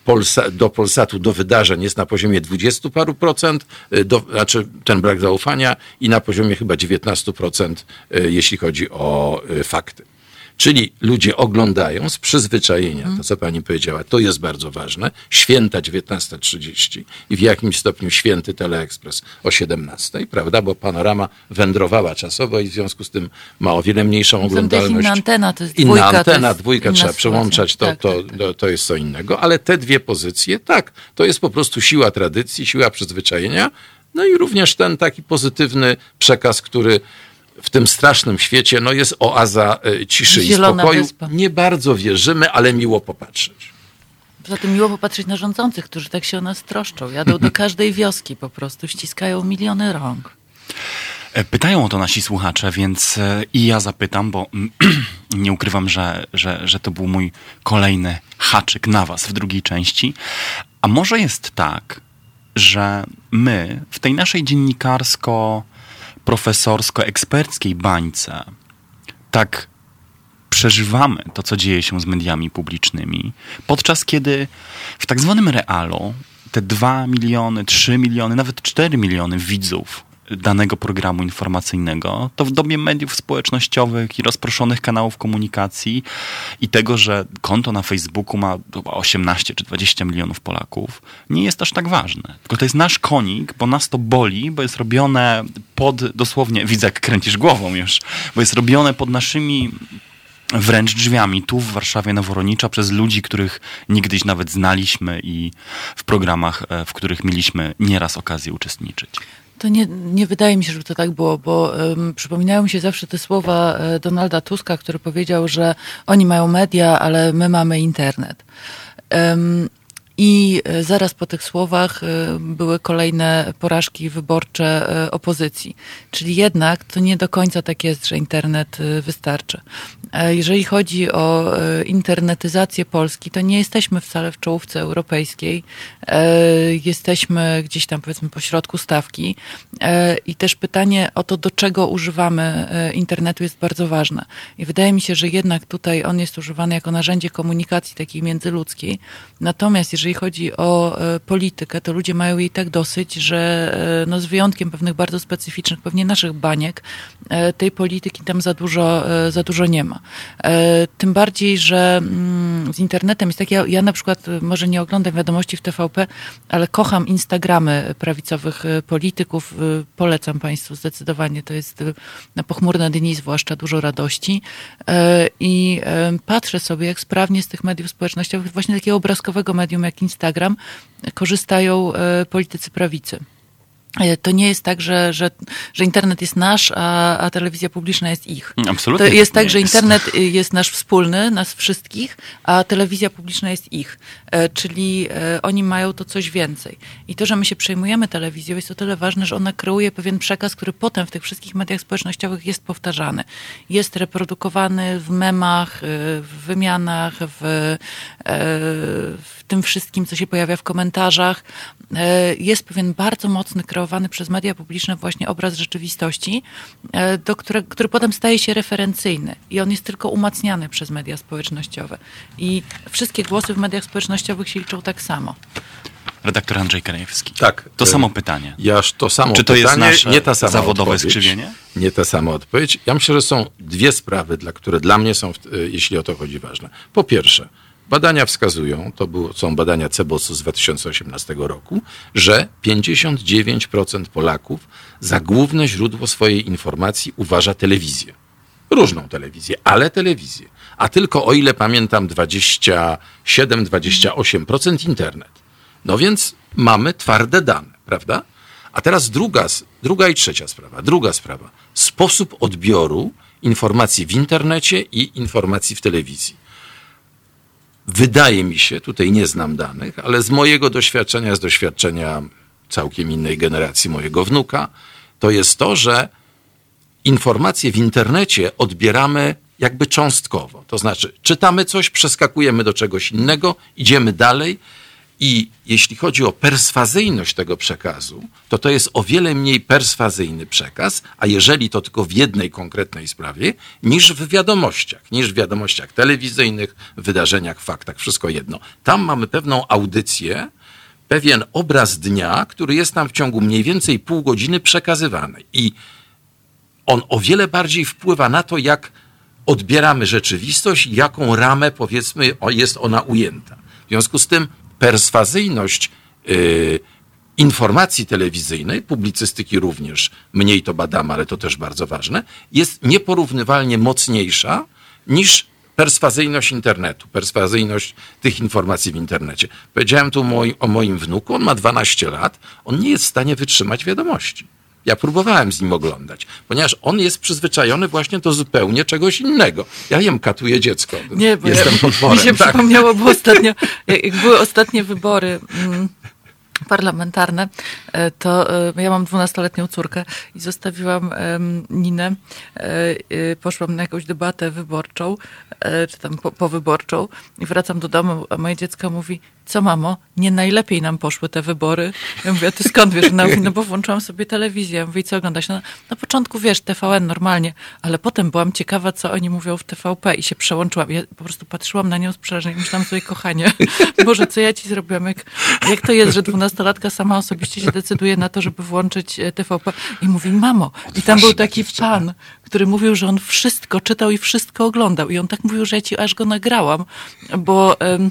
Polsa, do Polsatu, do wydarzeń jest na poziomie 20 paru procent, y, do, znaczy ten brak zaufania i na poziomie chyba 19 procent, y, jeśli chodzi o y, fakty. Czyli ludzie oglądają z przyzwyczajenia, to co pani powiedziała, to jest bardzo ważne, święta 19.30 i w jakimś stopniu święty Teleekspres o 17.00, prawda, bo panorama wędrowała czasowo i w związku z tym ma o wiele mniejszą oglądalność. inna antena, to jest Inna dwójka, to antena, jest dwójka inna trzeba sytuacja. przełączać, to, Tak, to, tak, to, to jest co innego, ale te dwie pozycje, tak, to jest po prostu siła tradycji, siła przyzwyczajenia, no i również ten taki pozytywny przekaz, który w tym strasznym świecie no jest oaza e, ciszy Zielona i spokoju. wyspa. Nie bardzo wierzymy, ale miło popatrzeć. Poza tym miło popatrzeć na rządzących, którzy tak się o nas troszczą. Jadą do każdej wioski po prostu, ściskają miliony rąk. E, Pytają o to nasi słuchacze, więc e, i ja zapytam, bo mm, nie ukrywam, że, że, że to był mój kolejny haczyk na was w drugiej części. A może jest tak, że my w tej naszej dziennikarsko-profesorsko-eksperckiej bańce. Tak przeżywamy to, co dzieje się z mediami publicznymi, podczas kiedy w tak zwanym realu te 2 miliony, 3 miliony, nawet 4 miliony widzów danego programu informacyjnego, to w dobie mediów społecznościowych i rozproszonych kanałów komunikacji i tego, że konto na Facebooku ma chyba 18 czy 20 milionów Polaków, nie jest aż tak ważne. Tylko to jest nasz konik, bo nas to boli, bo jest robione pod, dosłownie, widzę jak kręcisz głową już, bo jest robione pod naszymi wręcz drzwiami tu w Warszawie Noworonicza przez ludzi, których niegdyś nawet znaliśmy i w programach, e, w których mieliśmy nieraz okazję uczestniczyć. To nie, nie wydaje mi się, żeby to tak było, bo um, przypominają mi się zawsze te słowa e, Donalda Tuska, który powiedział, że oni mają media, ale my mamy internet. Um, i e, zaraz po tych słowach e, były kolejne porażki wyborcze opozycji. Czyli jednak to nie do końca tak jest, że internet wystarczy. Jeżeli chodzi o internetyzację Polski, to nie jesteśmy wcale w czołówce europejskiej. Jesteśmy gdzieś tam powiedzmy po środku stawki. I też pytanie o to, do czego używamy internetu jest bardzo ważne. I wydaje mi się, że jednak tutaj on jest używany jako narzędzie komunikacji takiej międzyludzkiej. Natomiast jeżeli chodzi o e, politykę, to ludzie mają jej tak dosyć, że e, no z wyjątkiem pewnych bardzo specyficznych, pewnie naszych baniek, e, tej polityki tam za dużo, za dużo nie ma. Tym bardziej, że mm, z internetem jest tak, ja, ja na przykład może nie oglądam wiadomości w TVP, ale kocham Instagramy prawicowych polityków. Polecam Państwu zdecydowanie. To jest na pochmurne dni zwłaszcza dużo radości. I patrzę sobie, jak sprawnie z tych mediów społecznościowych, właśnie takiego obrazkowego medium, jak Instagram korzystają e, politycy prawicy. E, to nie jest tak, że, że, że internet jest nasz, a, a telewizja publiczna jest ich. Absolutnie. To jest tak, że internet jest nasz wspólny, nas wszystkich, a telewizja publiczna jest ich. E, czyli oni mają to coś więcej. I to, że my się przejmujemy telewizją, jest o tyle ważne, że ona kreuje pewien przekaz, który potem w tych wszystkich mediach społecznościowych jest powtarzany. Jest reprodukowany w memach, w wymianach, w, w tym wszystkim, co się pojawia w komentarzach. E, jest pewien bardzo mocny, kreowany przez media publiczne właśnie obraz rzeczywistości, e, do które, który potem staje się referencyjny i on jest tylko umacniany przez media społecznościowe. I wszystkie głosy w mediach społecznościowych się liczą tak samo. Redaktor Andrzej Krajewski. Tak. To samo pytanie. Jaż to samo Czy to pytanie, jest nasze nie ta sama zawodowe odpowiedź, skrzywienie? Nie ta sama odpowiedź. Ja myślę, że są dwie sprawy, dla które dla mnie są, jeśli o to chodzi, ważne. Po pierwsze, Badania wskazują, to było, są badania Cebosu z 2018 roku, że 59% Polaków za główne źródło swojej informacji uważa telewizję. Różną telewizję, ale telewizję. A tylko o ile pamiętam 27-28% internet. No więc mamy twarde dane, prawda? A teraz druga, druga i trzecia sprawa. Druga sprawa. Sposób odbioru informacji w internecie i informacji w telewizji wydaje mi się, tutaj nie znam danych, ale z mojego doświadczenia, z doświadczenia całkiem innej generacji mojego wnuka, to jest to, że informacje w internecie odbieramy jakby cząstkowo. To znaczy, czytamy coś, przeskakujemy do czegoś innego, idziemy dalej i jeśli chodzi o perswazyjność tego przekazu, to to jest o wiele mniej perswazyjny przekaz, a jeżeli to tylko w jednej konkretnej sprawie, niż w wiadomościach, niż w wiadomościach telewizyjnych, wydarzeniach, faktach, wszystko jedno. Tam mamy pewną audycję, pewien obraz dnia, który jest nam w ciągu mniej więcej pół godziny przekazywany. I on o wiele bardziej wpływa na to, jak odbieramy rzeczywistość, jaką ramę, powiedzmy, jest ona ujęta. W związku z tym perswazyjność y, informacji telewizyjnej, publicystyki również, mniej to badamy, ale to też bardzo ważne, jest nieporównywalnie mocniejsza niż perswazyjność internetu, perswazyjność tych informacji w internecie. Powiedziałem tu o moim wnuku, on ma 12 lat, on nie jest w stanie wytrzymać wiadomości. Ja próbowałem z nim oglądać, ponieważ on jest przyzwyczajony właśnie do zupełnie czegoś innego. Ja jem katuję dziecko. Nie, bo Jestem ja, potworem. Mi się tak. przypomniało, bo ostatnio, jak były ostatnie wybory mm, parlamentarne, e, to e, ja mam dwunastoletnią córkę i zostawiłam Ninę, e, poszłam na jakąś debatę wyborczą, czy tam powyborczą i wracam do domu, a moje dziecko mówi, co mamo, nie najlepiej nam poszły te wybory. Ja mówię, a ty skąd wiesz? Mówi, no bo włączyłam sobie telewizję. Ja mówię, co oglądasz? No, na początku wiesz, TVN normalnie, ale potem byłam ciekawa, co oni mówią w TVP i się przełączyłam. Ja po prostu patrzyłam na nią z przerażeniem i myślałam sobie, kochanie, Boże, co ja ci zrobiłam? Jak, jak to jest, że dwunastolatka sama osobiście się decyduje na to, żeby włączyć e, TVP i mówi, mamo. I tam był taki pan, który mówił, że on wszystko czytał i wszystko oglądał. I on tak mówił, że ja ci aż go nagrałam, bo... em,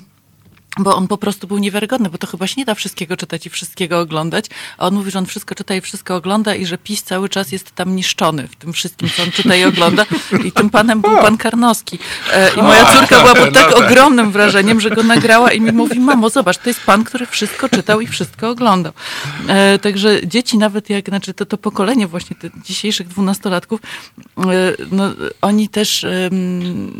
bo on po prostu był niewiarygodny, bo to chyba się nie da wszystkiego czytać i wszystkiego oglądać. A on mówi, że on wszystko czyta i wszystko ogląda i że PiS cały czas jest tam niszczony w tym wszystkim, co on czyta i ogląda. I tym panem był pan Karnowski. E, I moja córka była pod tak ogromnym wrażeniem, że go nagrała i mi mówi, mamo, zobacz, to jest pan, który wszystko czytał i wszystko oglądał. E, Także dzieci nawet jak, znaczy to, to pokolenie właśnie tych dzisiejszych dwunastolatków, e, no, oni też,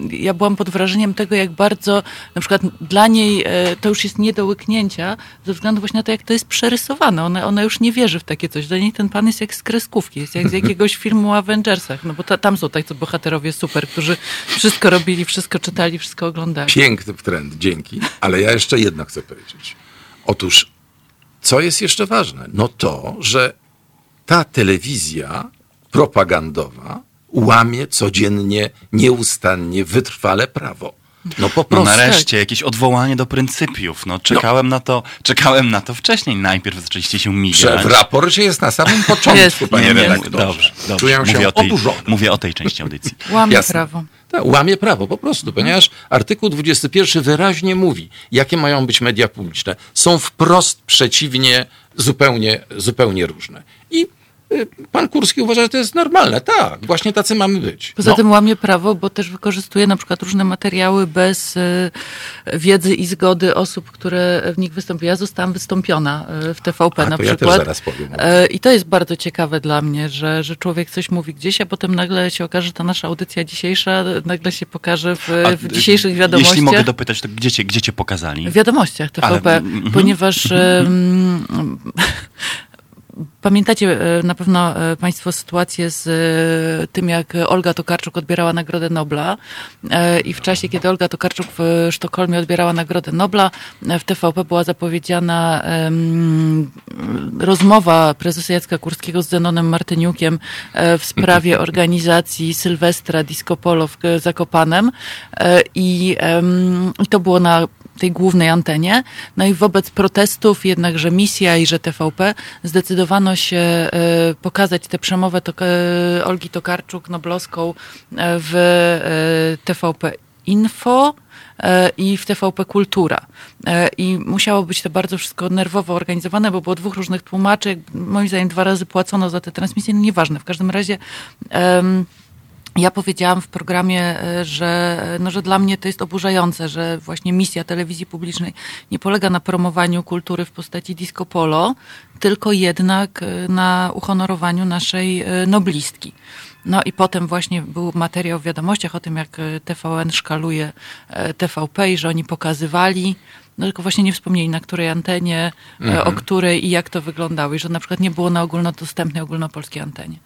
ja byłam pod wrażeniem tego, jak bardzo na przykład dla niej to już jest nie do łyknięcia, ze względu właśnie na to, jak to jest przerysowane. Ona, ona już nie wierzy w takie coś. Dla niej ten pan jest jak z kreskówki, jest jak z jakiegoś filmu o Avengersach, no bo ta, tam są tacy bohaterowie super, którzy wszystko robili, wszystko czytali, wszystko oglądali. Piękny trend, dzięki. Ale ja jeszcze jedno chcę powiedzieć. Otóż, co jest jeszcze ważne? No to, że ta telewizja propagandowa łamie codziennie, nieustannie, wytrwale prawo. No po No prostu. nareszcie, jakieś odwołanie do pryncypiów. No czekałem na to, czekałem na to wcześniej. Najpierw zaczęliście się migać. w raporcie jest na samym początku, Jest. panie Nie, nie, redaktorze. dobrze, dobrze. Czuję Mówię się o, tej, oburzony. mówię o tej części audycji. Łamie Jasne. prawo. Tak, łamie prawo po prostu, ponieważ artykuł 21 wyraźnie mówi, jakie mają być media publiczne. Są wprost przeciwnie, zupełnie, zupełnie różne. I pan Kurski uważa, że to jest normalne. Tak, właśnie tacy mamy być. Poza No. tym łamie prawo, bo też wykorzystuje na przykład różne materiały bez e, wiedzy i zgody osób, które w nich wystąpiły. Ja zostałam wystąpiona e, w TVP A, na to ja też przykład. zaraz powiem. E, I to jest bardzo ciekawe dla mnie, że, że człowiek coś mówi gdzieś, a potem nagle się okaże, że ta nasza audycja dzisiejsza nagle się pokaże w, w dzisiejszych wiadomościach. Jeśli mogę dopytać, to gdzie cię, gdzie cię pokazali? W wiadomościach TVP, Ale- mhm. ponieważ pamiętacie e, na pewno e, Państwo sytuację z e, tym, jak Olga Tokarczuk odbierała Nagrodę Nobla i w czasie, kiedy Olga Tokarczuk w Sztokholmie odbierała Nagrodę Nobla, w TVP była zapowiedziana rozmowa prezesa Jacka Kurskiego z Zenonem Martyniukiem w sprawie organizacji Sylwestra Disco Polo w Zakopanem i, em, i to było na tej głównej antenie. No i wobec protestów jednakże misja i że TVP zdecydowano się e, pokazać tę przemowę e, Olgi Tokarczuk Noblowską e, w TVP Info i w TVP Kultura. I musiało być to bardzo wszystko nerwowo organizowane, bo było dwóch różnych tłumaczy. Moim zdaniem dwa razy płacono za te transmisje, no nieważne. W każdym razie em, ja powiedziałam w programie, e, że, e, no, że dla mnie to jest oburzające, że właśnie misja telewizji publicznej nie polega na promowaniu kultury w postaci disco polo, tylko jednak e, na uhonorowaniu naszej noblistki. No i potem właśnie był materiał w wiadomościach o tym, jak TVN szkaluje TVP i że oni pokazywali, no tylko właśnie nie wspomnieli na której antenie, e, o której i jak to wyglądało i że na przykład nie było na ogólnodostępnej ogólnopolskiej antenie.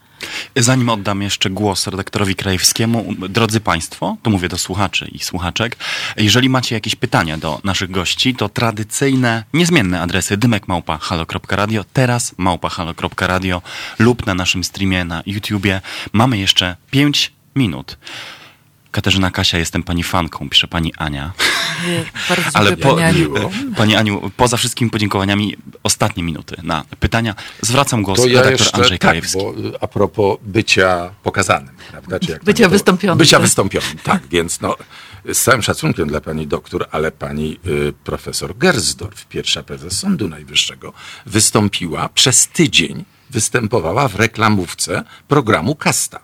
Zanim oddam jeszcze głos redaktorowi Krajewskiemu, drodzy Państwo, to mówię do słuchaczy i słuchaczek, jeżeli macie jakieś pytania do naszych gości, to tradycyjne, niezmienne adresy dymekmałpa.halo.radio, teraz małpa.halo.radio lub na naszym streamie na YouTubie. Mamy jeszcze 5 minut. Katarzyna Kasia, jestem pani fanką, pisze pani Ania. Bardzo Ale po, Pani Aniu. miło. Pani Aniu, poza wszystkimi podziękowaniami, ostatnie minuty na pytania. Zwracam głos To ja redaktor jeszcze, Andrzej tak, Krajewski. bo y, a propos bycia pokazanym, prawda? Czy jak Bycia to- wystąpionym, Bycia tak. wystąpionym, tak. Więc no, z całym szacunkiem dla pani doktor, ale pani y, profesor Gersdorf, pierwsza prezes Sądu Najwyższego, wystąpiła przez tydzień, występowała w reklamówce programu Kasta.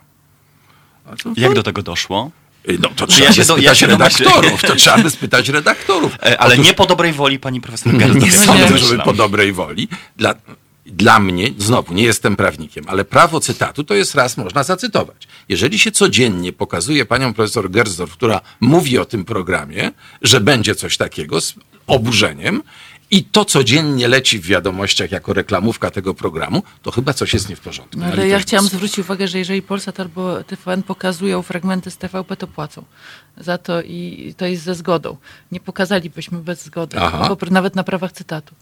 Jak do tego doszło? Y, No to trzeba ja by się do- ja spytać się redaktorów, to trzeba by spytać redaktorów. E, Ale Otóż- nie po dobrej woli pani profesor nie Gerda. sądzę, żeby po dobrej woli. Dla, dla mnie, znowu, nie jestem prawnikiem, ale prawo cytatu to jest raz można zacytować. Jeżeli się codziennie pokazuje panią profesor Gersdorf, która mówi o tym programie, że będzie coś takiego z oburzeniem i to codziennie leci w wiadomościach jako reklamówka tego programu, to chyba coś jest nie w porządku. No, ale ja chciałam zwrócić uwagę, że jeżeli Polsat albo TVN pokazują fragmenty z TVP, to płacą za to i to jest ze zgodą. Nie pokazalibyśmy bez zgody, bo, nawet na prawach cytatu.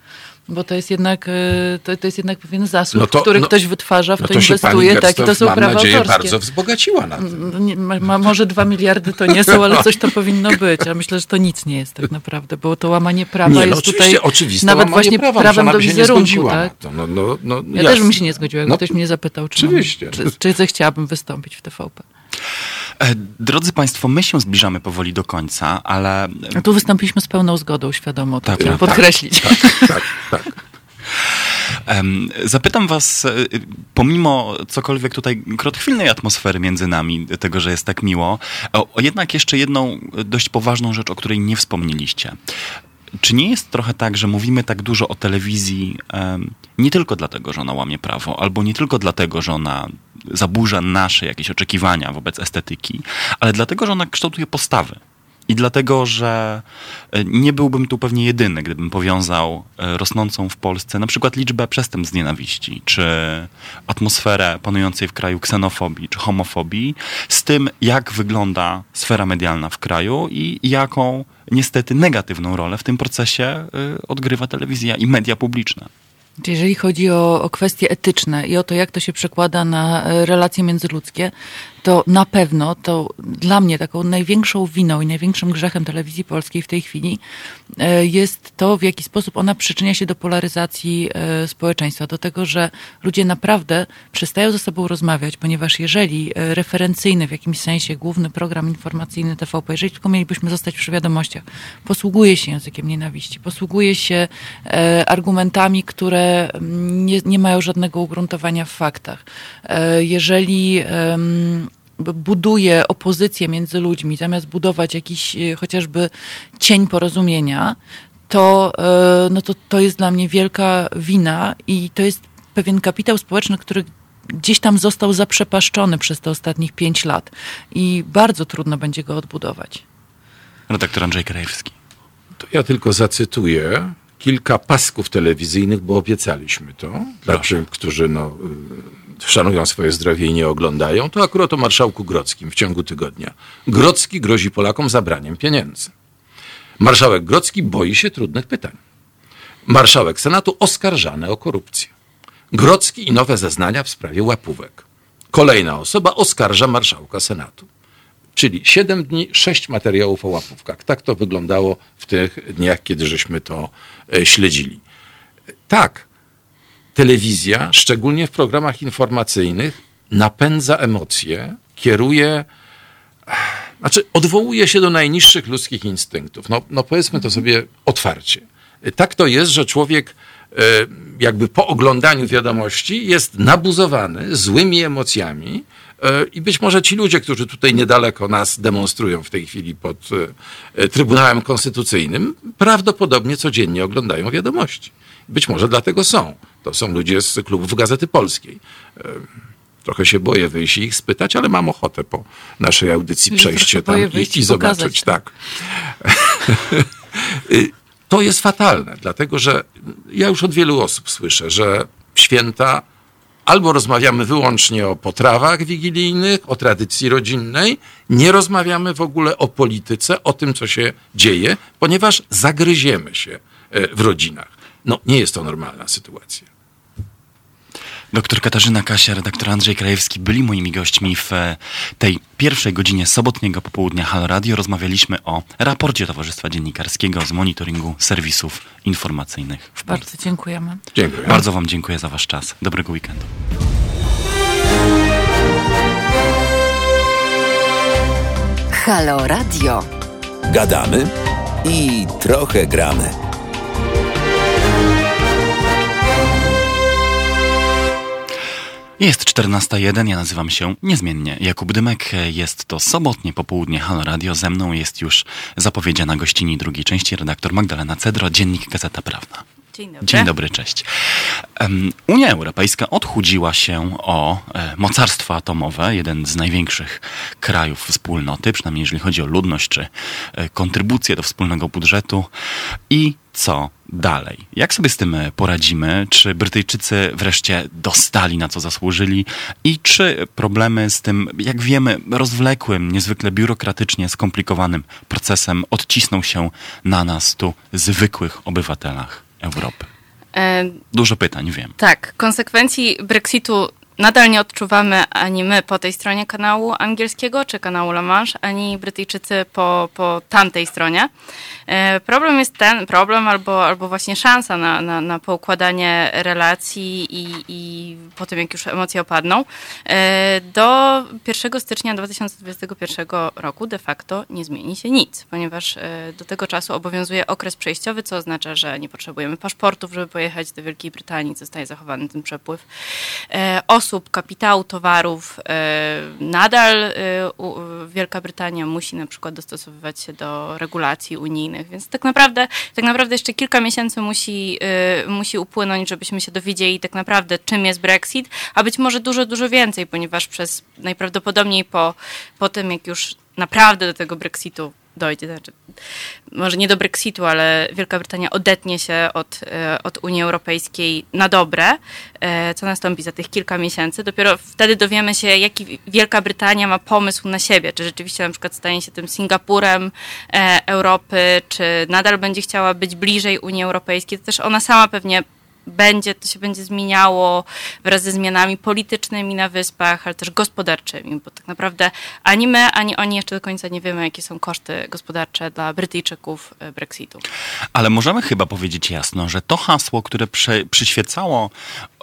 Bo to jest jednak, e, to, to jest jednak pewien zasób, no to, który no, ktoś wytwarza, w no to, to inwestuje, tak, i to są mam prawa nadzieję, autorskie. bardzo wzbogaciła na tym. No, nie, ma, może dwa miliardy to nie są, ale coś to powinno być. A myślę, że to nic nie jest tak naprawdę, bo to łamanie prawa nie, no, jest tutaj oczywiste nawet właśnie prawa, prawem do wizerunku. Tak? To, no, no, no, ja jasne. też bym się nie zgodziła, jakby ktoś mnie zapytał, czy, oczywiście. Mam, czy, czy zechciałabym wystąpić w TVP. E, drodzy Państwo, my się zbliżamy powoli do końca, ale... A tu wystąpiliśmy z pełną zgodą, świadomo, to tak, tak, podkreślić. Tak, tak, tak. Zapytam Was, e, pomimo cokolwiek tutaj krótchwilnej atmosfery między nami, tego, że jest tak miło, o jednak jeszcze jedną dość poważną rzecz, o której nie wspomnieliście. Czy nie jest trochę tak, że mówimy tak dużo o telewizji nie tylko dlatego, że ona łamie prawo, albo nie tylko dlatego, że ona zaburza nasze jakieś oczekiwania wobec estetyki, ale dlatego, że ona kształtuje postawy. I dlatego, że e, nie byłbym tu pewnie jedyny, gdybym powiązał e, rosnącą w Polsce na przykład liczbę przestępstw z nienawiści, czy atmosferę panującej w kraju ksenofobii, czy homofobii, z tym, jak wygląda sfera medialna w kraju i jaką niestety negatywną rolę w tym procesie e, odgrywa telewizja i media publiczne. Jeżeli chodzi o, o kwestie etyczne i o to, jak to się przekłada na relacje międzyludzkie, to na pewno to dla mnie taką największą winą i największym grzechem telewizji polskiej w tej chwili e, jest to, w jaki sposób ona przyczynia się do polaryzacji e, społeczeństwa, do tego, że ludzie naprawdę przestają ze sobą rozmawiać, ponieważ jeżeli e, referencyjny w jakimś sensie główny program informacyjny TVP, jeżeli tylko mielibyśmy zostać przy wiadomościach, posługuje się językiem nienawiści, posługuje się argumentami, które mm, nie, nie mają żadnego ugruntowania w faktach. Jeżeli buduje opozycję między ludźmi, zamiast budować jakiś e, chociażby cień porozumienia, to, e, no to, to jest dla mnie wielka wina i to jest pewien kapitał społeczny, który gdzieś tam został zaprzepaszczony przez te ostatnich pięć lat i bardzo trudno będzie go odbudować. Redaktor Andrzej Krajewski. To ja tylko zacytuję kilka pasków telewizyjnych, bo obiecaliśmy to. Dla tych, którzy no, y, szanują swoje zdrowie i nie oglądają, to akurat o marszałku Grodzkim w ciągu tygodnia. Grodzki grozi Polakom zabraniem pieniędzy. Marszałek Grodzki boi się trudnych pytań. Marszałek Senatu oskarżany o korupcję. Grodzki i nowe zeznania w sprawie łapówek. Kolejna osoba oskarża marszałka Senatu. Czyli 7 dni, 6 materiałów o łapówkach. Tak to wyglądało w tych dniach, kiedy żeśmy to e, śledzili. Tak, telewizja, szczególnie w programach informacyjnych, napędza emocje, kieruje, znaczy odwołuje się do najniższych ludzkich instynktów. No, no powiedzmy to sobie otwarcie. Tak to jest, że człowiek e, jakby po oglądaniu wiadomości jest nabuzowany złymi emocjami, E, I być może ci ludzie, którzy tutaj niedaleko nas demonstrują w tej chwili pod e, Trybunałem Konstytucyjnym, prawdopodobnie codziennie oglądają wiadomości. Być może dlatego są. To są ludzie z klubów Gazety Polskiej. E, trochę się boję wyjść i ich spytać, ale mam ochotę po naszej audycji przejść się tam i, i zobaczyć. Tak. to jest fatalne, dlatego że ja już od wielu osób słyszę, że święta albo rozmawiamy wyłącznie o potrawach wigilijnych, o tradycji rodzinnej, nie rozmawiamy w ogóle o polityce, o tym, co się dzieje, ponieważ zagryziemy się e, w rodzinach. No, nie jest to normalna sytuacja. Doktor Katarzyna Kasia, redaktor Andrzej Krajewski byli moimi gośćmi w e, tej pierwszej godzinie sobotniego popołudnia Halo Radio. Rozmawialiśmy o raporcie Towarzystwa Dziennikarskiego z monitoringu serwisów informacyjnych w Polsce. Bardzo dziękujemy. Dziękuję. Bardzo Wam dziękuję za Wasz czas. Dobrego weekendu. Halo Radio. Gadamy i trochę gramy. Jest 14.01, ja nazywam się niezmiennie Jakub Dymek. Jest to sobotnie popołudnie Halo Radio. Ze mną jest już zapowiedziana gościni drugiej części redaktor Magdalena Cedro, Dziennik Gazeta Prawna. Dzień dobry. Dzień dobry, cześć. Unia Europejska odchudziła się o e, mocarstwa atomowe, jeden z największych krajów wspólnoty, przynajmniej jeżeli chodzi o ludność czy e, kontrybucję do wspólnego budżetu. I co dalej? Jak sobie z tym e, poradzimy? Czy Brytyjczycy wreszcie dostali na co zasłużyli? I czy problemy z tym, jak wiemy, rozwlekłym, niezwykle biurokratycznie skomplikowanym procesem odcisną się na nas tu, zwykłych obywatelach Europy? E, Dużo pytań, wiem. tak, konsekwencji Brexitu nadal nie odczuwamy ani my po tej stronie kanału angielskiego, czy kanału La Manche, ani Brytyjczycy po, po tamtej stronie. E, problem jest ten, problem albo, albo właśnie szansa na, na, na poukładanie relacji i, i po tym, jak już emocje opadną. E, do 1 stycznia 2021 roku de facto nie zmieni się nic, ponieważ e, do tego czasu obowiązuje okres przejściowy, co oznacza, że nie potrzebujemy paszportów, żeby pojechać do Wielkiej Brytanii, zostaje zachowany ten przepływ e, osób, kapitału, towarów. E, nadal u, Wielka Brytania musi na przykład dostosowywać się do regulacji unijnych, więc tak naprawdę, tak naprawdę jeszcze kilka miesięcy musi, e, musi upłynąć, żebyśmy się dowiedzieli tak naprawdę, czym jest Brexit, a być może dużo, dużo więcej, ponieważ przez najprawdopodobniej po, po tym, jak już naprawdę do tego Brexitu dojdzie, znaczy, może nie do Brexitu, ale Wielka Brytania odetnie się od, e, od Unii Europejskiej na dobre, e, co nastąpi za tych kilka miesięcy. Dopiero wtedy dowiemy się, jaki Wielka Brytania ma pomysł na siebie. Czy rzeczywiście na przykład stanie się tym Singapurem e, Europy, czy nadal będzie chciała być bliżej Unii Europejskiej. To też ona sama pewnie będzie, to się będzie zmieniało wraz ze zmianami politycznymi na wyspach, ale też gospodarczymi, bo tak naprawdę ani my, ani oni jeszcze do końca nie wiemy, jakie są koszty gospodarcze dla Brytyjczyków e, Brexitu. Ale możemy chyba powiedzieć jasno, że to hasło, które prze, przyświecało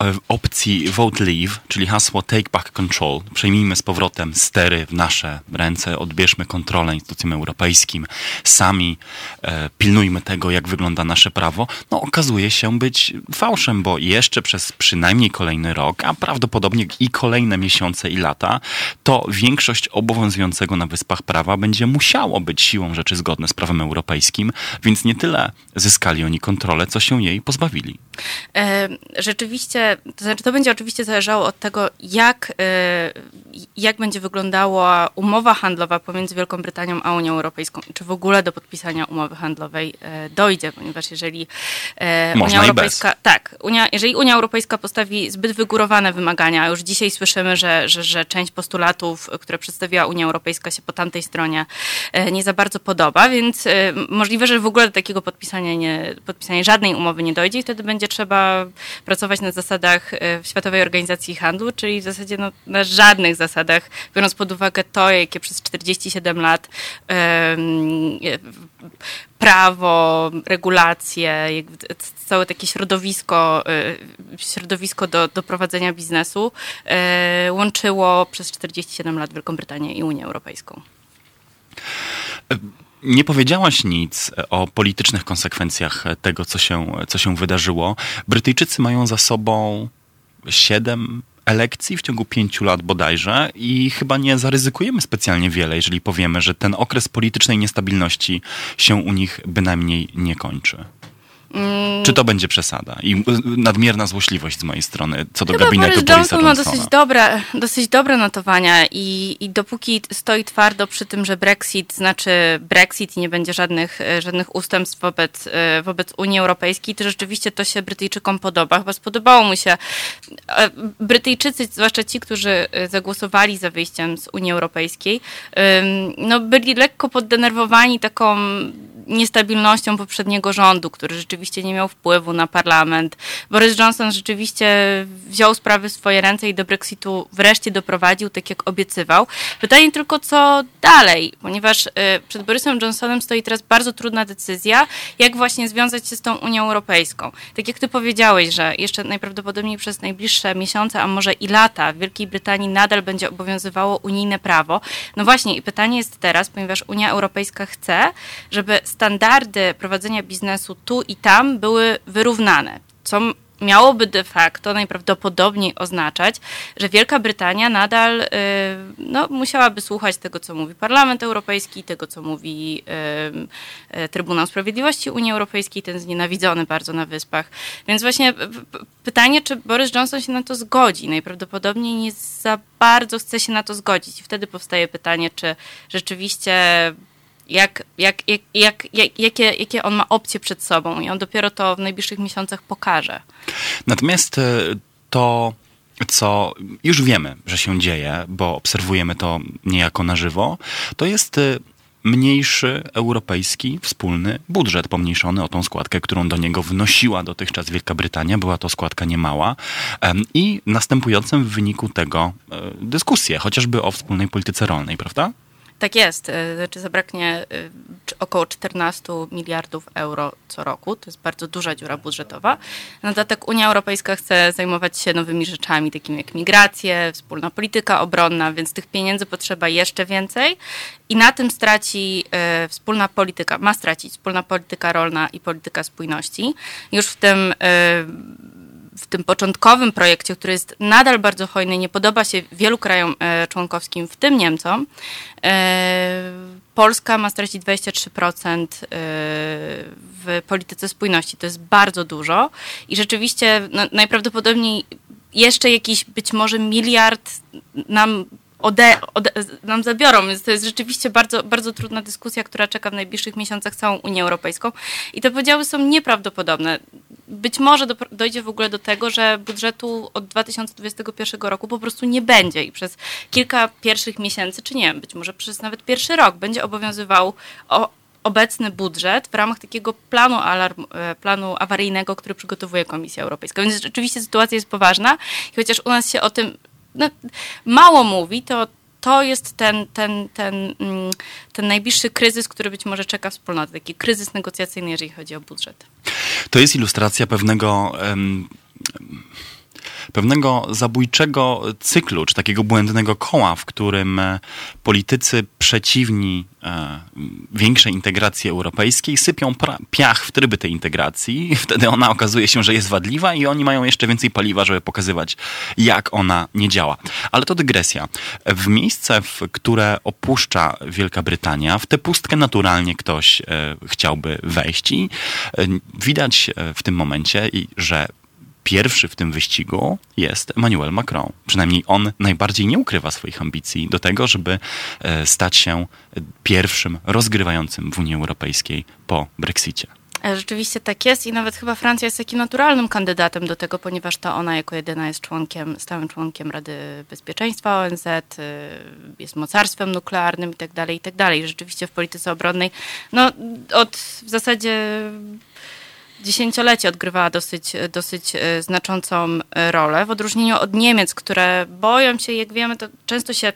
e, opcji Vote Leave, czyli hasło Take Back Control, przejmijmy z powrotem stery w nasze ręce, odbierzmy kontrolę instytucjom europejskim, sami e, pilnujmy tego, jak wygląda nasze prawo, no okazuje się być fałszem, bo jeszcze przez przynajmniej kolejny rok, a prawdopodobnie i kolejne miesiące i lata, to większość obowiązującego na wyspach prawa będzie musiało być siłą rzeczy zgodne z prawem europejskim, więc nie tyle zyskali oni kontrolę, co się jej pozbawili. E, Rzeczywiście, to znaczy to będzie oczywiście zależało od tego, jak, e, jak będzie wyglądała umowa handlowa pomiędzy Wielką Brytanią a Unią Europejską czy w ogóle do podpisania umowy handlowej e, dojdzie, ponieważ jeżeli Można Unia Europejska, tak, Unia, jeżeli Unia Europejska postawi zbyt wygórowane wymagania, już dzisiaj słyszymy, że, że, że część postulatów, które przedstawiła Unia Europejska się po tamtej stronie e, nie za bardzo podoba, więc e, możliwe, że w ogóle do takiego podpisania, nie, podpisania żadnej umowy nie dojdzie i wtedy będzie trzeba pracować na zasadach e, Światowej Organizacji Handlu, czyli w zasadzie no, na żadnych zasadach, biorąc pod uwagę to, jakie przez 47 lat e, prawo, regulacje, całe takie środowisko, e, środowisko do, do prowadzenia biznesu e, łączyło przez 47 lat Wielką Brytanię i Unię Europejską. Nie powiedziałaś nic o politycznych konsekwencjach tego, co się, co się wydarzyło. Brytyjczycy mają za sobą siedem elekcji w ciągu pięciu lat bodajże i chyba nie zaryzykujemy specjalnie wiele, jeżeli powiemy, że ten okres politycznej niestabilności się u nich bynajmniej nie kończy. Czy to będzie przesada i y, nadmierna złośliwość z mojej strony co do Chyba gabinetu Boris Borisa Johnson ma Johnsona? dosyć dobre, dosyć dobre notowania i, i dopóki stoi twardo przy tym, że Brexit znaczy Brexit i nie będzie żadnych, e, żadnych ustępstw wobec, e, wobec Unii Europejskiej, to rzeczywiście to się Brytyjczykom podoba. Chyba spodobało mu się. e, Brytyjczycy, zwłaszcza ci, którzy zagłosowali za wyjściem z Unii Europejskiej, no byli lekko poddenerwowani taką niestabilnością poprzedniego rządu, który rzeczywiście nie miał wpływu na parlament. Boris Johnson rzeczywiście wziął sprawy w swoje ręce i do Brexitu wreszcie doprowadził, tak jak obiecywał. Pytanie tylko, co dalej, ponieważ y, przed Borisem Johnsonem stoi teraz bardzo trudna decyzja, jak właśnie związać się z tą Unią Europejską. Tak jak ty powiedziałeś, że jeszcze najprawdopodobniej przez najbliższe miesiące, a może i lata w Wielkiej Brytanii nadal będzie obowiązywało unijne prawo. No właśnie i pytanie jest teraz, ponieważ Unia Europejska chce, żeby standardy prowadzenia biznesu tu i tam były wyrównane. Co miałoby de facto najprawdopodobniej oznaczać, że Wielka Brytania nadal y, no, musiałaby słuchać tego, co mówi Parlament Europejski, tego, co mówi y, y, Trybunał Sprawiedliwości Unii Europejskiej, ten znienawidzony bardzo na Wyspach. Więc właśnie pytanie, czy Boris Johnson się na to zgodzi. Najprawdopodobniej nie za bardzo chce się na to zgodzić. I wtedy powstaje pytanie, czy rzeczywiście jak, jak, jak, jak, jak, jakie, jakie on ma opcje przed sobą i on dopiero to w najbliższych miesiącach pokaże. Natomiast e, to, co już wiemy, że się dzieje, bo obserwujemy to niejako na żywo, to jest e, mniejszy europejski wspólny budżet pomniejszony o tą składkę, którą do niego wnosiła dotychczas Wielka Brytania. Była to składka niemała i następującym w wyniku tego e, dyskusje, chociażby o wspólnej polityce rolnej, prawda? Tak jest. E, znaczy zabraknie e, około 14 miliardów euro co roku. To jest bardzo duża dziura budżetowa. Na dodatek Unia Europejska chce zajmować się nowymi rzeczami, takimi jak migracje, wspólna polityka obronna, więc tych pieniędzy potrzeba jeszcze więcej. I na tym straci e, wspólna polityka, ma stracić wspólna polityka rolna i polityka spójności. Już w tym w tym początkowym projekcie, który jest nadal bardzo hojny, nie podoba się wielu krajom e, członkowskim, w tym Niemcom, e, Polska ma stracić 23% e, w polityce spójności. To jest bardzo dużo i rzeczywiście no, najprawdopodobniej jeszcze jakiś być może miliard nam ode, ode, nam zabiorą, więc to jest rzeczywiście bardzo, bardzo trudna dyskusja, która czeka w najbliższych miesiącach całą Unię Europejską i te podziały są nieprawdopodobne być może do, dojdzie w ogóle do tego, że budżetu od 2021 roku po prostu nie będzie i przez kilka pierwszych miesięcy, czy nie wiem, być może przez nawet pierwszy rok będzie obowiązywał o, obecny budżet w ramach takiego planu, alarm, e, planu awaryjnego, który przygotowuje Komisja Europejska. Więc rzeczywiście sytuacja jest poważna i chociaż u nas się o tym no, mało mówi, to to jest ten, ten, ten, mm, ten najbliższy kryzys, który być może czeka wspólnotę, taki kryzys negocjacyjny, jeżeli chodzi o budżet. To jest ilustracja pewnego. Um, pewnego zabójczego cyklu, czy takiego błędnego koła, w którym e, politycy przeciwni e, większej integracji europejskiej sypią piach w tryby tej integracji. Wtedy ona okazuje się, że jest wadliwa i oni mają jeszcze więcej paliwa, żeby pokazywać, jak ona nie działa. Ale to dygresja. W miejsce, w które opuszcza Wielka Brytania, w tę pustkę naturalnie ktoś e, chciałby wejść i widać w tym momencie, że pierwszy w tym wyścigu jest Emmanuel Macron. Przynajmniej on najbardziej nie ukrywa swoich ambicji do tego, żeby e, stać się pierwszym rozgrywającym w Unii Europejskiej po Brexicie. E, rzeczywiście tak jest i nawet chyba Francja jest takim naturalnym kandydatem do tego, ponieważ to ona jako jedyna jest członkiem, stałym członkiem Rady Bezpieczeństwa ONZ, e, jest mocarstwem nuklearnym i tak dalej, i tak. Rzeczywiście w polityce obronnej, no od w zasadzie dziesięciolecie odgrywała dosyć, dosyć e, znaczącą e, rolę, w odróżnieniu od Niemiec, które boją się, jak wiemy, to często się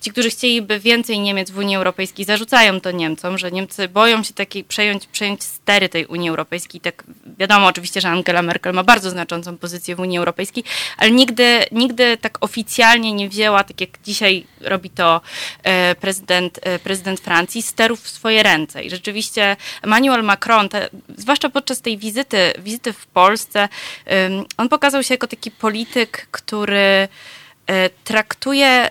ci, którzy chcieliby więcej Niemiec w Unii Europejskiej, zarzucają to Niemcom, że Niemcy boją się takiej przejąć, przejąć stery tej Unii Europejskiej. Tak wiadomo oczywiście, że Angela Merkel ma bardzo znaczącą pozycję w Unii Europejskiej, ale nigdy, nigdy tak oficjalnie nie wzięła, tak jak dzisiaj robi to e, prezydent, e, prezydent Francji, sterów w swoje ręce. I rzeczywiście Emmanuel Macron, te, zwłaszcza podczas tej wizyty, wizyty w Polsce, on pokazał się jako taki polityk, który e, traktuje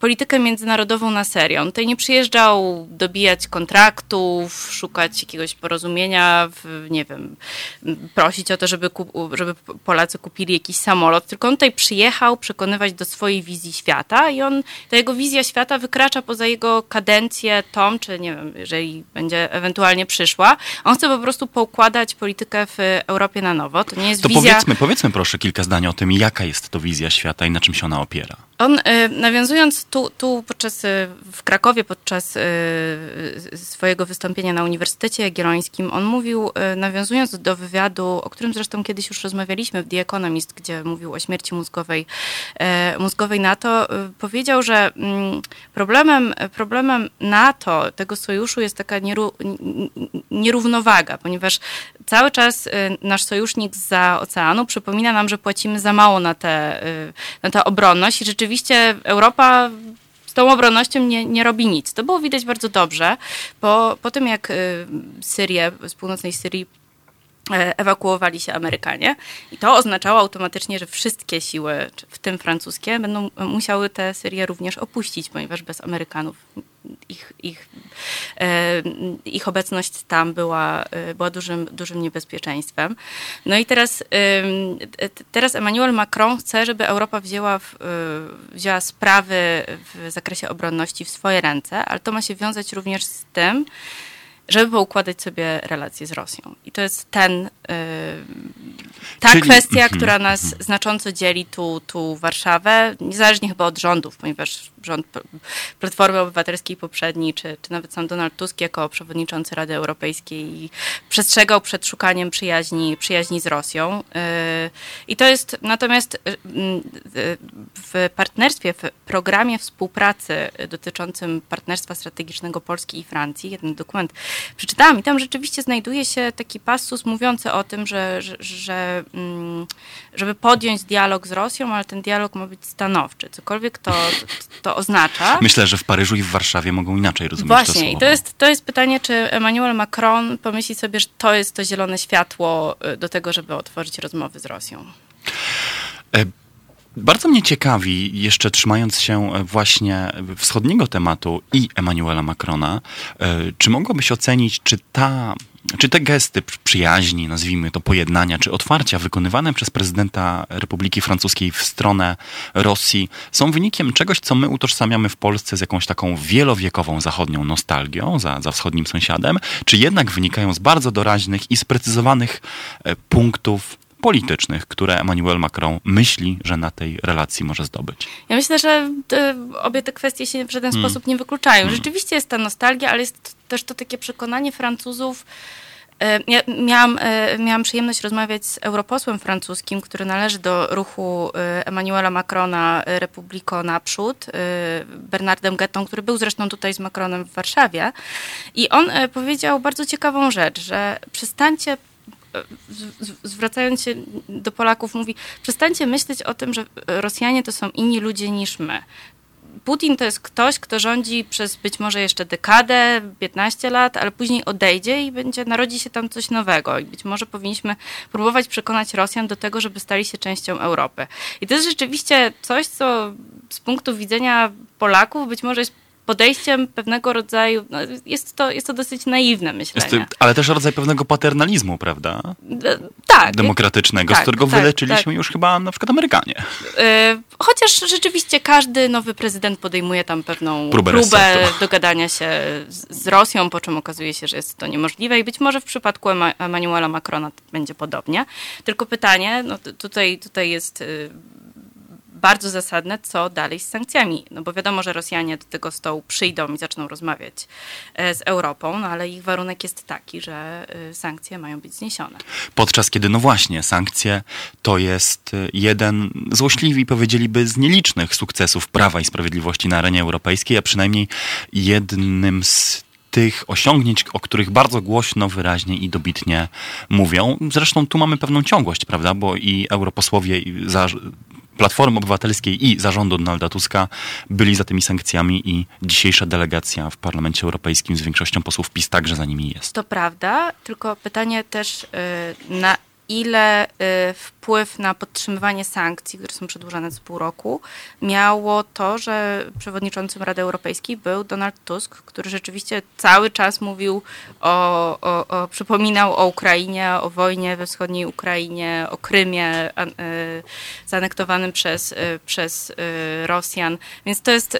politykę międzynarodową na serio. On tutaj nie przyjeżdżał dobijać kontraktów, szukać jakiegoś porozumienia, w, nie wiem, prosić o to, żeby, żeby Polacy kupili jakiś samolot, tylko on tutaj przyjechał przekonywać do swojej wizji świata i on, ta jego wizja świata wykracza poza jego kadencję tą, czy nie wiem, jeżeli będzie ewentualnie przyszła. On chce po prostu poukładać politykę w Europie na nowo. To nie jest to wizja... powiedzmy, powiedzmy proszę kilka zdań o tym, jaka jest to wizja świata i na czym się ona opiera. On, y, nawiązując tu, tu podczas, y, w Krakowie podczas y, swojego wystąpienia na Uniwersytecie Jagiellońskim, on mówił, nawiązując do wywiadu, o którym zresztą kiedyś już rozmawialiśmy w The Economist, gdzie mówił o śmierci mózgowej, mózgowej NATO, powiedział, że mm, problemem, problemem NATO, tego sojuszu jest taka nierównowaga, ponieważ cały czas nasz sojusznik za oceanu przypomina nam, że płacimy za mało na tę na obronność i rzeczywiście Europa tą obronnością nie, nie robi nic. To było widać bardzo dobrze, bo po tym jak y, Syrię, z północnej Syrii ewakuowali się Amerykanie. I to oznaczało automatycznie, że wszystkie siły, w tym francuskie, będą musiały tę Syrię również opuścić, ponieważ bez Amerykanów ich, ich, e, ich obecność tam była, e, była dużym, dużym niebezpieczeństwem. No i teraz, teraz Emmanuel Macron chce, żeby Europa wzięła, w, wzięła sprawy w zakresie obronności w swoje ręce, ale to ma się wiązać również z tym, żeby poukładać sobie relacje z Rosją. I to jest ten, yy, ta Czyli... kwestia, mhm. która nas znacząco dzieli tu, tu Warszawę, niezależnie chyba od rządów, ponieważ rząd Platformy Obywatelskiej poprzedni, czy, czy nawet sam Donald Tusk jako przewodniczący Rady Europejskiej przestrzegał przed szukaniem przyjaźni, przyjaźni z Rosją. Yy, I to jest natomiast yy, w partnerstwie, w programie współpracy dotyczącym partnerstwa strategicznego Polski i Francji, jeden dokument przeczytałam i tam rzeczywiście znajduje się taki pasus mówiący o tym, że, że, że mm, żeby podjąć dialog z Rosją, ale ten dialog ma być stanowczy. Cokolwiek to, to oznacza. Myślę, że w Paryżu i w Warszawie mogą inaczej rozumieć Właśnie, to słowo. i to jest, to jest pytanie, czy Emmanuel Macron pomyśli sobie, że to jest to zielone światło y, do tego, żeby otworzyć rozmowy z Rosją. E bardzo mnie ciekawi, jeszcze trzymając się e, właśnie wschodniego tematu i Emmanuela Macrona, e, czy mogłabyś ocenić, czy ta czy te gesty przyjaźni, nazwijmy to pojednania, czy otwarcia wykonywane przez prezydenta Republiki Francuskiej w stronę Rosji są wynikiem czegoś, co my utożsamiamy w Polsce z jakąś taką wielowiekową zachodnią nostalgią za, za wschodnim sąsiadem, czy jednak wynikają z bardzo doraźnych i sprecyzowanych e, punktów politycznych, które Emmanuel Macron myśli, że na tej relacji może zdobyć. Ja myślę, że te, obie te kwestie się w żaden hmm. sposób nie wykluczają. Hmm. Rzeczywiście jest ta nostalgia, ale jest też to takie przekonanie Francuzów, e, ja miałam, e, miałam przyjemność rozmawiać z europosłem francuskim, który należy do ruchu Emmanuela Macrona Republiko Naprzód, Bernardem Guettą, który był zresztą tutaj z Macronem w Warszawie. I on powiedział bardzo ciekawą rzecz, że przestańcie zwracając się do Polaków, mówi: przestańcie myśleć o tym, że Rosjanie to są inni ludzie niż my. Putin to jest ktoś, kto rządzi przez być może jeszcze dekadę, 15 lat, ale później odejdzie i będzie, narodzi się tam coś nowego. I być może powinniśmy próbować przekonać Rosjan do tego, żeby stali się częścią Europy. I to jest rzeczywiście coś, co z punktu widzenia Polaków być może jest podejściem pewnego rodzaju, no jest, to, jest to dosyć naiwne myślenie. To, ale też rodzaj pewnego paternalizmu, prawda? E, tak. Demokratycznego, tak, z którego tak, wyleczyliśmy tak. już chyba na przykład Amerykanie. E, chociaż rzeczywiście każdy nowy prezydent podejmuje tam pewną próbę, próbę dogadania się z, z, Rosją, po czym okazuje się, że jest to niemożliwe i być może w przypadku Emmanuela Macrona będzie podobnie. Tylko pytanie, no tutaj, tutaj jest y, bardzo zasadne, co dalej z sankcjami. No bo wiadomo, że Rosjanie do tego stołu przyjdą i zaczną rozmawiać e, z Europą, no ale ich warunek jest taki, że e, sankcje mają być zniesione. Podczas kiedy, no właśnie, sankcje to jest e, jeden, złośliwi powiedzieliby, z nielicznych sukcesów Prawa i Sprawiedliwości na arenie europejskiej, a przynajmniej jednym z tych osiągnięć, o których bardzo głośno, wyraźnie i dobitnie mówią. Zresztą tu mamy pewną ciągłość, prawda, bo i europosłowie za, Platformy Obywatelskiej i zarządu Donalda Tuska byli za tymi sankcjami i dzisiejsza delegacja w Parlamencie Europejskim z większością posłów PiS także za nimi jest. To prawda, tylko pytanie też y, na ile y, wpływ na podtrzymywanie sankcji, które są przedłużane co pół roku, miało to, że przewodniczącym Rady Europejskiej był Donald Tusk, który rzeczywiście cały czas mówił o, o, o przypominał o Ukrainie, o wojnie we wschodniej Ukrainie, o Krymie y, zanektowanym przez, y, przez Rosjan. Więc to jest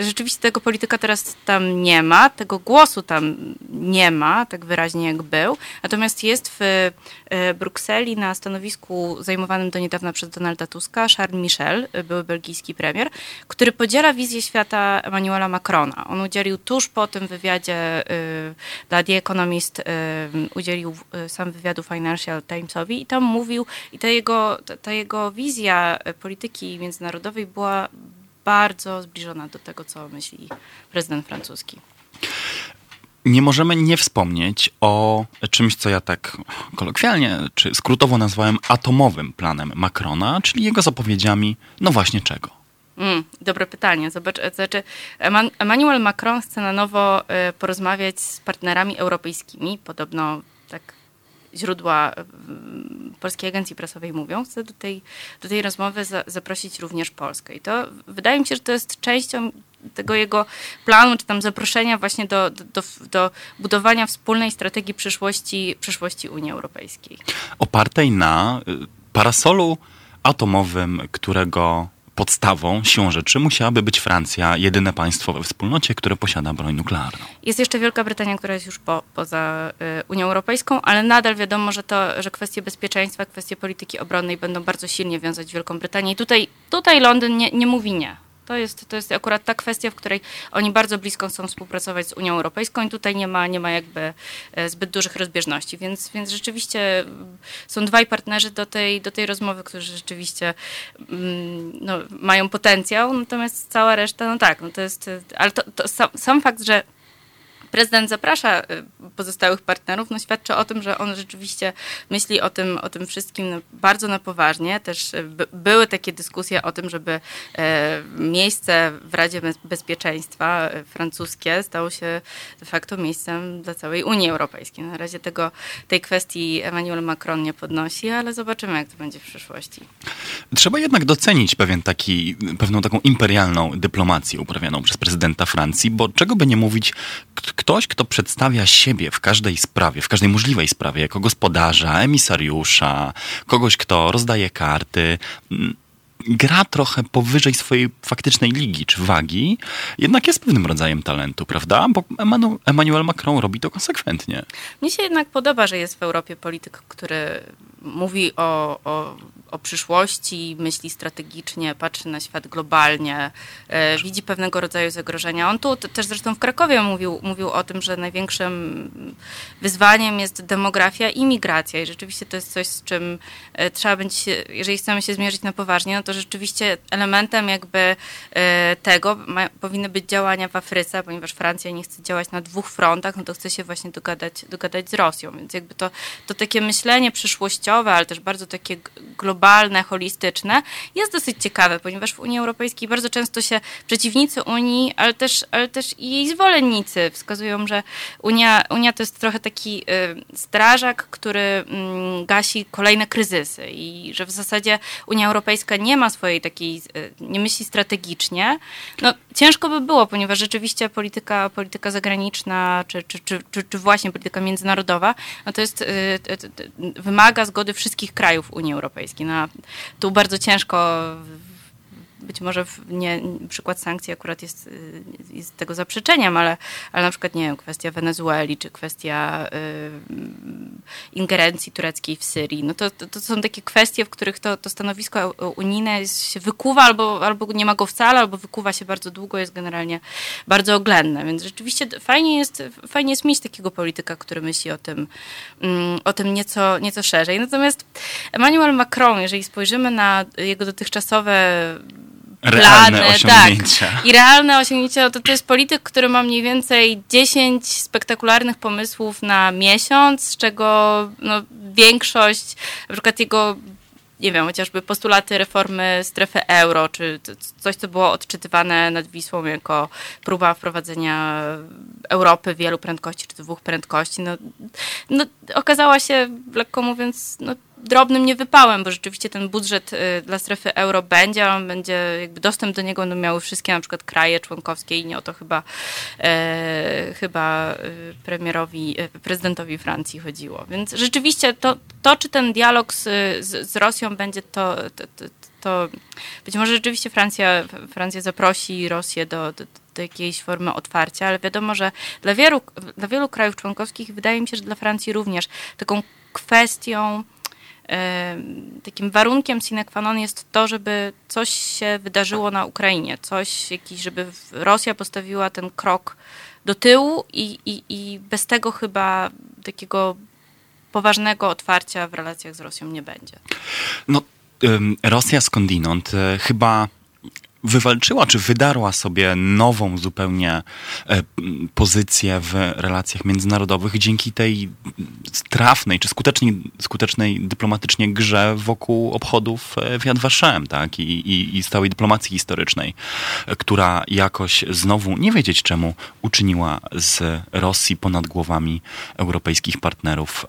rzeczywiście tego polityka teraz tam nie ma, tego głosu tam nie ma, tak wyraźnie jak był. Natomiast jest w Brukseli na stanowisku zajmowanym do niedawna przez Donalda Tuska Charles Michel, były belgijski premier, który podziela wizję świata Emmanuela Macrona. On udzielił tuż po tym wywiadzie y, dla The Economist, y, udzielił y, sam wywiadu Financial Timesowi i tam mówił, i ta jego, ta jego wizja polityki międzynarodowej była bardzo zbliżona do tego, co myśli prezydent francuski nie możemy nie wspomnieć o czymś, co ja tak kolokwialnie czy skrótowo nazwałem atomowym planem Macrona, czyli jego zapowiedziami, no właśnie czego. Mm, dobre pytanie. Zobacz, znaczy Emmanuel Macron chce na nowo y, porozmawiać z partnerami europejskimi. Podobno tak źródła Polskiej Agencji Prasowej mówią, chcę do tej, do tej rozmowy za, zaprosić również Polskę. I to wydaje mi się, że to jest częścią tego jego planu, czy tam zaproszenia właśnie do, do, do, do budowania wspólnej strategii przyszłości, przyszłości Unii Europejskiej. Opartej na y, parasolu atomowym, którego podstawą, siłą rzeczy musiałaby być Francja, jedyne państwo we wspólnocie, które posiada broń nuklearną. Jest jeszcze Wielka Brytania, która jest już po, poza y, Unią Europejską, ale nadal wiadomo, że, to, że kwestie bezpieczeństwa, kwestie polityki obronnej będą bardzo silnie wiązać Wielką Brytanię. I tutaj, tutaj Londyn nie, nie mówi nie. To jest, to jest akurat ta kwestia, w której oni bardzo blisko chcą współpracować z Unią Europejską i tutaj nie ma, nie ma jakby e, zbyt dużych rozbieżności. Więc, więc rzeczywiście mm, są dwaj partnerzy do tej, do tej rozmowy, którzy rzeczywiście mm, no, mają potencjał, natomiast cała reszta, no tak, no to jest, ale to, to sam, sam fakt, że prezydent zaprasza y, pozostałych partnerów, no świadczy o tym, że on rzeczywiście myśli o tym, o tym wszystkim bardzo na poważnie. Też y, były takie dyskusje o tym, żeby e, miejsce w Radzie Bezpieczeństwa e, francuskie stało się de facto miejscem dla całej Unii Europejskiej. Na razie tego, tej kwestii Emmanuel Macron nie podnosi, ale zobaczymy, jak to będzie w przyszłości. Trzeba jednak docenić pewien taki, pewną taką imperialną dyplomację uprawianą przez prezydenta Francji, bo czego by nie mówić, ktoś, kto przedstawia siebie w każdej sprawie, w każdej możliwej sprawie, jako gospodarza, emisariusza, kogoś, kto rozdaje karty, mm, gra trochę powyżej swojej faktycznej ligi czy wagi, jednak jest pewnym rodzajem talentu, prawda? Bo Emmanuel Macron robi to konsekwentnie. Mnie się jednak podoba, że jest w Europie polityk, który mówi o, o o przyszłości, myśli strategicznie, patrzy na świat globalnie, e, widzi pewnego rodzaju zagrożenia. On tu też zresztą w Krakowie mówił, mówił o tym, że największym wyzwaniem jest demografia i migracja. I rzeczywiście to jest coś, z czym e, trzeba będzie, jeżeli chcemy się zmierzyć na poważnie, no to rzeczywiście elementem jakby e, tego ma, powinny być działania w Afryce, ponieważ Francja nie chce działać na dwóch frontach, no to chce się właśnie dogadać, dogadać z Rosją. Więc jakby to, to takie myślenie przyszłościowe, ale też bardzo takie globalne, globalne, holistyczne, jest dosyć ciekawe, ponieważ w Unii Europejskiej bardzo często się przeciwnicy Unii, ale też, ale też i jej zwolennicy wskazują, że Unia, Unia to jest trochę taki y, strażak, który y, gasi kolejne kryzysy i że w zasadzie Unia Europejska nie ma swojej takiej, y, nie myśli strategicznie. No, ciężko by było, ponieważ rzeczywiście polityka, polityka zagraniczna, czy, czy, czy, czy, czy właśnie polityka międzynarodowa, no to jest, y, wymaga zgody wszystkich krajów Unii Europejskiej na, tu bardzo ciężko być może nie, przykład sankcji akurat jest, y, jest tego zaprzeczeniem, ale, ale na przykład, nie wiem, kwestia Wenezueli, czy kwestia y, ingerencji tureckiej w Syrii, no to, to, to, są takie kwestie, w których to, to stanowisko unijne się wykuwa albo, albo nie ma go wcale, albo wykuwa się bardzo długo, jest generalnie bardzo oględne, więc rzeczywiście fajnie jest, fajnie jest mieć takiego polityka, który myśli o tym, mm, o tym nieco, nieco szerzej. Natomiast Emmanuel Macron, jeżeli spojrzymy na jego dotychczasowe realne plany, osiągnięcia. Tak. I realne osiągnięcia to, to jest polityk, który ma mniej więcej 10 spektakularnych pomysłów na miesiąc, z czego no, większość, na przykład jego nie wiem, chociażby postulaty reformy strefy euro, czy coś, co było odczytywane nad Wisłą jako próba wprowadzenia Europy wielu prędkości, czy dwóch prędkości, no, no okazała się, lekko mówiąc, no, drobnym niewypałem, bo rzeczywiście ten budżet y, dla strefy euro będzie, on będzie jakby dostęp do niego będą miały wszystkie na przykład kraje członkowskie i nie o to chyba, e, chyba y, premierowi, y, prezydentowi Francji chodziło. Więc rzeczywiście to, to czy ten dialog z, z, z Rosją będzie to, to, to, to, być może rzeczywiście Francja, Francja zaprosi Rosję do, do, do jakiejś formy otwarcia, ale wiadomo, że dla wielu, dla wielu krajów członkowskich, wydaje mi się, że dla Francji również taką kwestią takim warunkiem sine qua non jest to, żeby coś się wydarzyło na Ukrainie, coś, jakiś, żeby Rosja postawiła ten krok do tyłu i, i, i bez tego chyba takiego poważnego otwarcia w relacjach z Rosją nie będzie. No, Rosja skądinąd e, chyba wywalczyła, czy wydarła sobie nową zupełnie e, pozycję w relacjach międzynarodowych dzięki tej trafnej, czy skutecznej, skutecznej dyplomatycznie grze wokół obchodów e, w Yad Vashem, tak? I, i, i stałej dyplomacji historycznej, e, która jakoś znowu, nie wiedzieć czemu, uczyniła z Rosji ponad głowami europejskich partnerów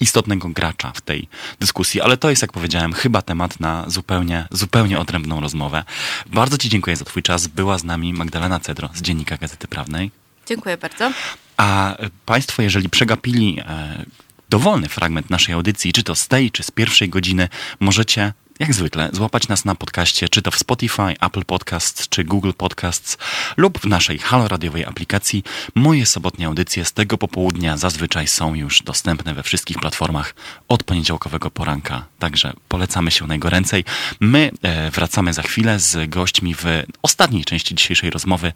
istotnego gracza w tej dyskusji, ale to jest, jak powiedziałem, chyba temat na zupełnie, zupełnie odrębną rozmowę. Bardzo Ci dziękuję za Twój czas. Była z nami Magdalena Cedro z Dziennika Gazety Prawnej. Dziękuję bardzo. A Państwo, jeżeli przegapili e, dowolny fragment naszej audycji, czy to z tej, czy z pierwszej godziny, możecie jak zwykle, złapać nas na podcaście, czy to w Spotify, Apple Podcasts, czy Google Podcasts, lub w naszej Halo Radiowej aplikacji. Moje sobotnie audycje z tego popołudnia zazwyczaj są już dostępne we wszystkich platformach od poniedziałkowego poranka, także polecamy się najgoręcej. My e, wracamy za chwilę z gośćmi w ostatniej części dzisiejszej rozmowy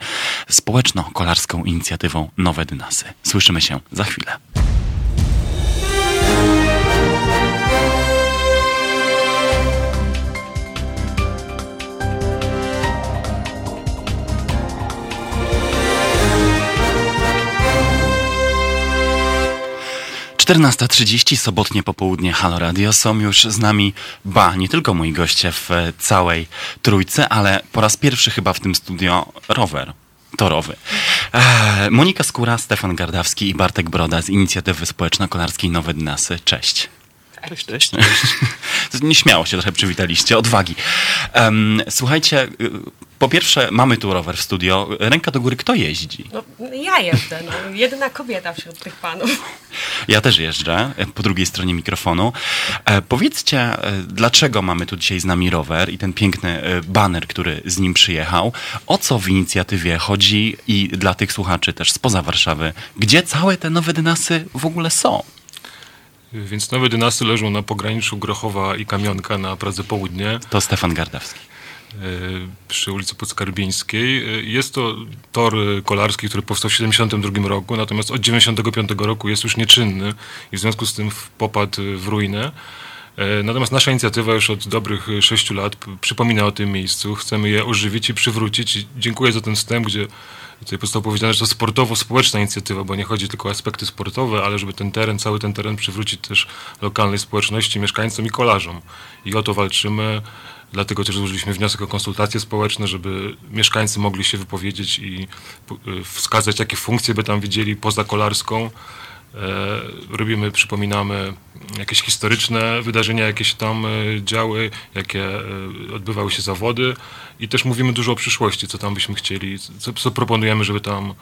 społeczno-kolarską inicjatywą Nowe Dynasy. Słyszymy się za chwilę. Czternasta trzydzieści, sobotnie popołudnie Halo Radio. Są już z nami, ba, nie tylko moi goście w całej trójce, ale po raz pierwszy chyba w tym studio rower torowy. Monika Skóra, Stefan Gardawski i Bartek Broda z inicjatywy społeczno-kolarskiej Nowe Dynasy. Cześć. Cześć, cześć. Nieśmiało się trochę przywitaliście, odwagi. Em, słuchajcie, y, po pierwsze mamy tu rower w studio. Ręka do góry, kto jeździ? No, ja jeżdżę, no, jedyna kobieta wśród tych panów. Ja też jeżdżę, e, po drugiej stronie mikrofonu. E, powiedzcie, e, dlaczego mamy tu dzisiaj z nami rower i ten piękny e, baner, który z nim przyjechał. O co w inicjatywie chodzi i dla tych słuchaczy też spoza Warszawy, gdzie całe te nowe dynasy w ogóle są? Więc nowe dynasty leżą na pograniczu Grochowa i Kamionka na Pradze Południe To Stefan Gardawski. e, przy ulicy Podskarbińskiej. E, Jest to tor kolarski, który powstał w 1972 roku, natomiast od 1995 roku jest już nieczynny i w związku z tym popadł w ruinę. E, Natomiast nasza inicjatywa już od dobrych sześciu lat przypomina o tym miejscu. Chcemy je ożywić i przywrócić. Dziękuję za ten wstęp, gdzie tutaj zostało powiedziane, że to sportowo-społeczna inicjatywa, bo nie chodzi tylko o aspekty sportowe, ale żeby ten teren, cały ten teren przywrócić też lokalnej społeczności, mieszkańcom i kolarzom. I o to walczymy. Dlatego też złożyliśmy wniosek o konsultacje społeczne, żeby mieszkańcy mogli się wypowiedzieć i y, wskazać, jakie funkcje by tam widzieli poza kolarską. E, robimy, przypominamy jakieś historyczne wydarzenia, jakie się tam e, działy, jakie e, odbywały się zawody i też mówimy dużo o przyszłości, co tam byśmy chcieli, co, co proponujemy, żeby tam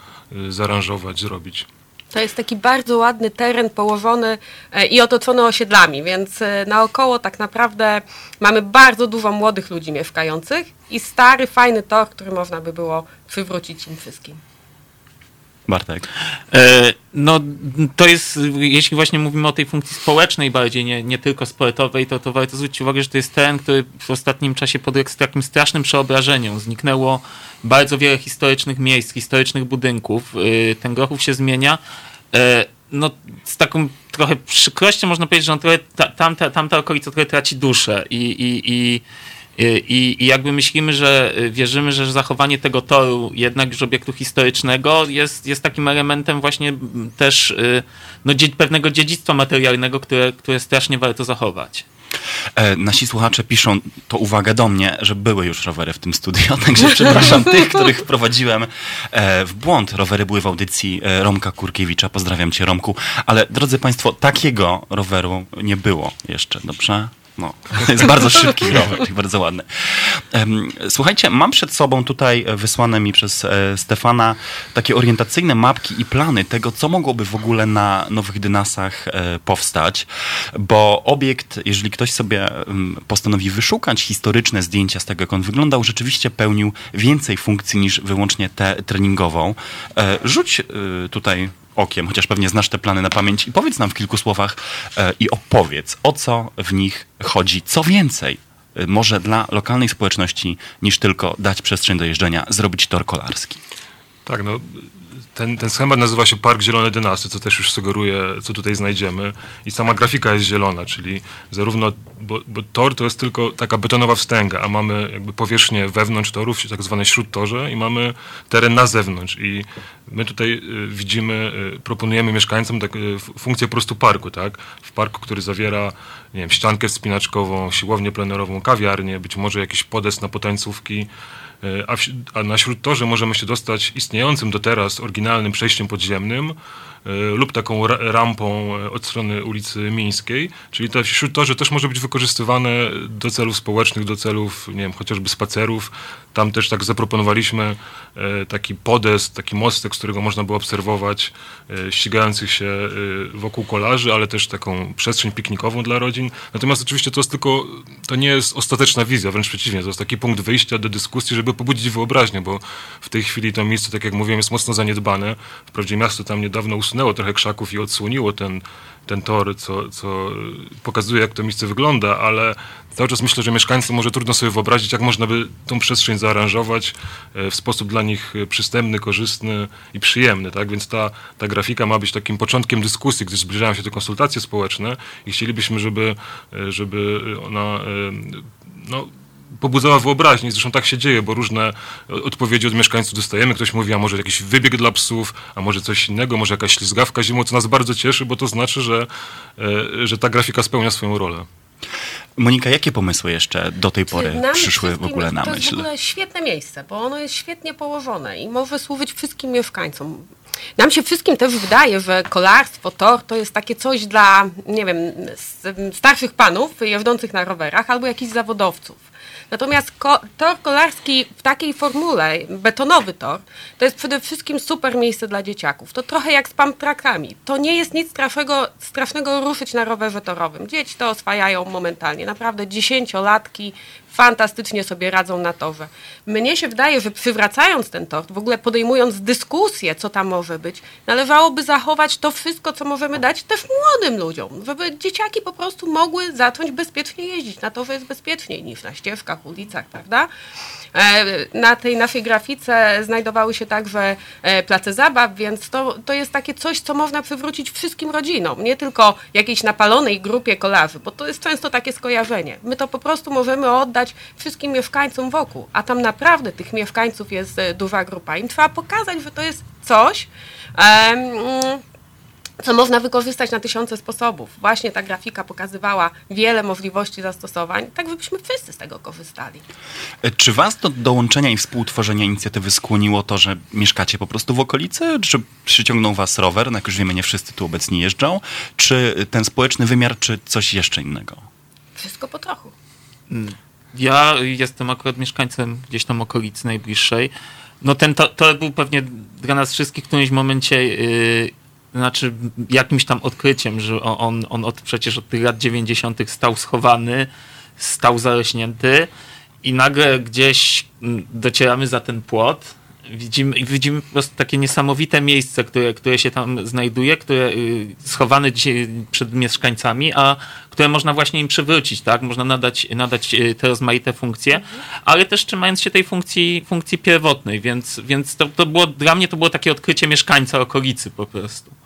zaaranżować, zrobić. To jest taki bardzo ładny teren położony i otoczony osiedlami, więc naokoło tak naprawdę mamy bardzo dużo młodych ludzi mieszkających i stary, fajny tor, który można by było przywrócić im wszystkim. Bartek. E, No, to jest, jeśli właśnie mówimy o tej funkcji społecznej bardziej, nie, nie tylko sportowej, to, to warto zwrócić uwagę, że to jest teren, który w ostatnim czasie podległ takim strasznym przeobrażeniom. Zniknęło bardzo wiele historycznych miejsc, historycznych budynków. Y, Ten Grochów się zmienia. E, No, z taką trochę przykrością można powiedzieć, że on trochę, ta, tamta, tamta okolica trochę traci duszę i, i, i i, I jakby myślimy, że y, wierzymy, że zachowanie tego toru jednak już obiektu historycznego jest, jest takim elementem właśnie też y, no, pewnego dziedzictwa materialnego, które, które strasznie warto zachować. E, nasi słuchacze piszą, to uwaga do mnie, że były już rowery w tym studio, także przepraszam tych, których wprowadziłem e, w błąd. Rowery były w audycji e, Romka Kurkiewicza, pozdrawiam cię Romku, ale drodzy państwo, takiego roweru nie było jeszcze, dobrze? No, jest bardzo szybki rower i bardzo ładny. Słuchajcie, mam przed sobą tutaj e, wysłane mi przez e, Stefana takie orientacyjne mapki i plany tego, co mogłoby w ogóle na Nowych Dynasach e, powstać, bo obiekt, jeżeli ktoś sobie postanowi wyszukać historyczne zdjęcia z tego, jak on wyglądał, rzeczywiście pełnił więcej funkcji niż wyłącznie tę treningową. Rzuć tutaj okiem, chociaż pewnie znasz te plany na pamięć i powiedz nam w kilku słowach i opowiedz, o co w nich chodzi. Co więcej, może dla lokalnej społeczności niż tylko dać przestrzeń do jeżdżenia, zrobić tor kolarski. Tak, no ten, ten schemat nazywa się Park Zielone Dynasty, co też już sugeruje, co tutaj znajdziemy. I sama grafika jest zielona, czyli zarówno, bo, bo tor to jest tylko taka betonowa wstęga, a mamy jakby powierzchnię wewnątrz torów, tak zwane śródtorze i mamy teren na zewnątrz. I my tutaj y, widzimy, y, proponujemy mieszkańcom tak, y, funkcję po prostu parku, tak? W parku, który zawiera, nie wiem, ściankę wspinaczkową, siłownię plenerową, kawiarnię, być może jakiś podest na potańcówki, a, w, a na śródtorze możemy się dostać istniejącym do teraz oryginalnym przejściem podziemnym e, lub taką ra, rampą e, od strony ulicy Mińskiej, czyli to śródtorze też może być wykorzystywane do celów społecznych, do celów, nie wiem, chociażby spacerów. Tam też tak zaproponowaliśmy e, taki podest, taki mostek, z którego można było obserwować e, ścigających się e, wokół kolarzy, ale też taką przestrzeń piknikową dla rodzin. Natomiast oczywiście to jest tylko, to nie jest ostateczna wizja, wręcz przeciwnie, to jest taki punkt wyjścia do dyskusji, żeby pobudzić wyobraźnię, bo w tej chwili to miejsce, tak jak mówiłem, jest mocno zaniedbane. Wprawdzie miasto tam niedawno usunęło trochę krzaków i odsłoniło ten, ten tor, co, co pokazuje, jak to miejsce wygląda, ale cały czas myślę, że mieszkańcom może trudno sobie wyobrazić, jak można by tą przestrzeń zaaranżować e, w sposób dla nich e, przystępny, korzystny i przyjemny. Tak? Więc ta, ta grafika ma być takim początkiem dyskusji, gdy zbliżają się te konsultacje społeczne i chcielibyśmy, żeby, e, żeby ona no, pobudzała wyobraźnię. Zresztą tak się dzieje, bo różne odpowiedzi od mieszkańców dostajemy. Ktoś mówi, a może jakiś wybieg dla psów, a może coś innego, może jakaś ślizgawka zimą, co nas bardzo cieszy, bo to znaczy, że, e, że ta grafika spełnia swoją rolę. Monika, jakie pomysły jeszcze do tej pory Nam przyszły w ogóle na to jest w myśl? ogóle świetne miejsce, bo ono jest świetnie położone i może służyć wszystkim mieszkańcom. Nam się wszystkim też wydaje, że kolarstwo, tor to jest takie coś dla, nie wiem, starszych panów jeżdżących na rowerach albo jakichś zawodowców. Natomiast tor kolarski w takiej formule, betonowy tor, to jest przede wszystkim super miejsce dla dzieciaków. To trochę jak z pump trackami. To nie jest nic strasznego, strasznego ruszyć na rowerze torowym. Dzieci to oswajają momentalnie. Naprawdę dziesięciolatki fantastycznie sobie radzą na torze. Mnie się wydaje, że przywracając ten tor, w ogóle podejmując dyskusję, co tam może być, należałoby zachować to wszystko, co możemy dać też młodym ludziom, żeby dzieciaki po prostu mogły zacząć bezpiecznie jeździć. Na torze jest bezpieczniej niż na ścieżkach, ulicach, prawda? E, Na tej naszej grafice znajdowały się także e, place zabaw, więc to, to jest takie coś, co można przywrócić wszystkim rodzinom, nie tylko jakiejś napalonej grupie kolarzy, bo to jest często takie skojarzenie. My to po prostu możemy oddać wszystkim mieszkańcom wokół, a tam naprawdę tych mieszkańców jest e, duża grupa. Im trzeba pokazać, że to jest coś, co można wykorzystać na tysiące sposobów. Właśnie ta grafika pokazywała wiele możliwości zastosowań, tak żebyśmy wszyscy z tego korzystali. E, Czy was do dołączenia i współtworzenia inicjatywy skłoniło to, że mieszkacie po prostu w okolicy? Czy przyciągnął was rower? No jak już wiemy, nie wszyscy tu obecni jeżdżą. Czy ten społeczny wymiar, czy coś jeszcze innego? Wszystko po trochu. Ja jestem akurat mieszkańcem gdzieś tam okolicy najbliższej. No ten to, to był pewnie dla nas wszystkich w którymś momencie yy, znaczy jakimś tam odkryciem, że on, on od, przecież od tych lat 90. stał schowany, stał zarośnięty i nagle gdzieś mm, docieramy za ten płot. Widzimy, widzimy po prostu takie niesamowite miejsce, które, które się tam znajduje, które y, schowane dzisiaj przed mieszkańcami, a które można właśnie im przywrócić, tak? Można nadać, nadać y, te rozmaite funkcje, ale też trzymając się tej funkcji, funkcji pierwotnej, więc, więc to, to było, dla mnie to było takie odkrycie mieszkańca okolicy po prostu.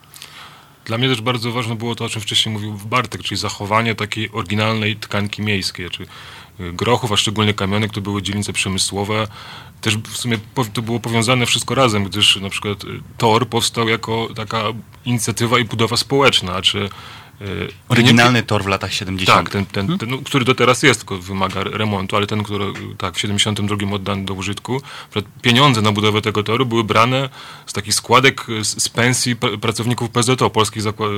Dla mnie też bardzo ważne było to, o czym wcześniej mówił Bartek, czyli zachowanie takiej oryginalnej tkanki miejskiej, czy y, grochów, a szczególnie kamionek, to były dzielnice przemysłowe. Też w sumie to było powiązane wszystko razem, gdyż na przykład y, TOR powstał jako taka inicjatywa i budowa społeczna, czy y, Oryginalny tor w latach 70. tak, ten, ten, ten, no, który do teraz jest, tylko wymaga remontu, ale ten, który tak, w 72 oddany do użytku. Pieniądze na budowę tego toru były brane z takich składek z, z pensji pr- pracowników PZO, Polskich Zakła-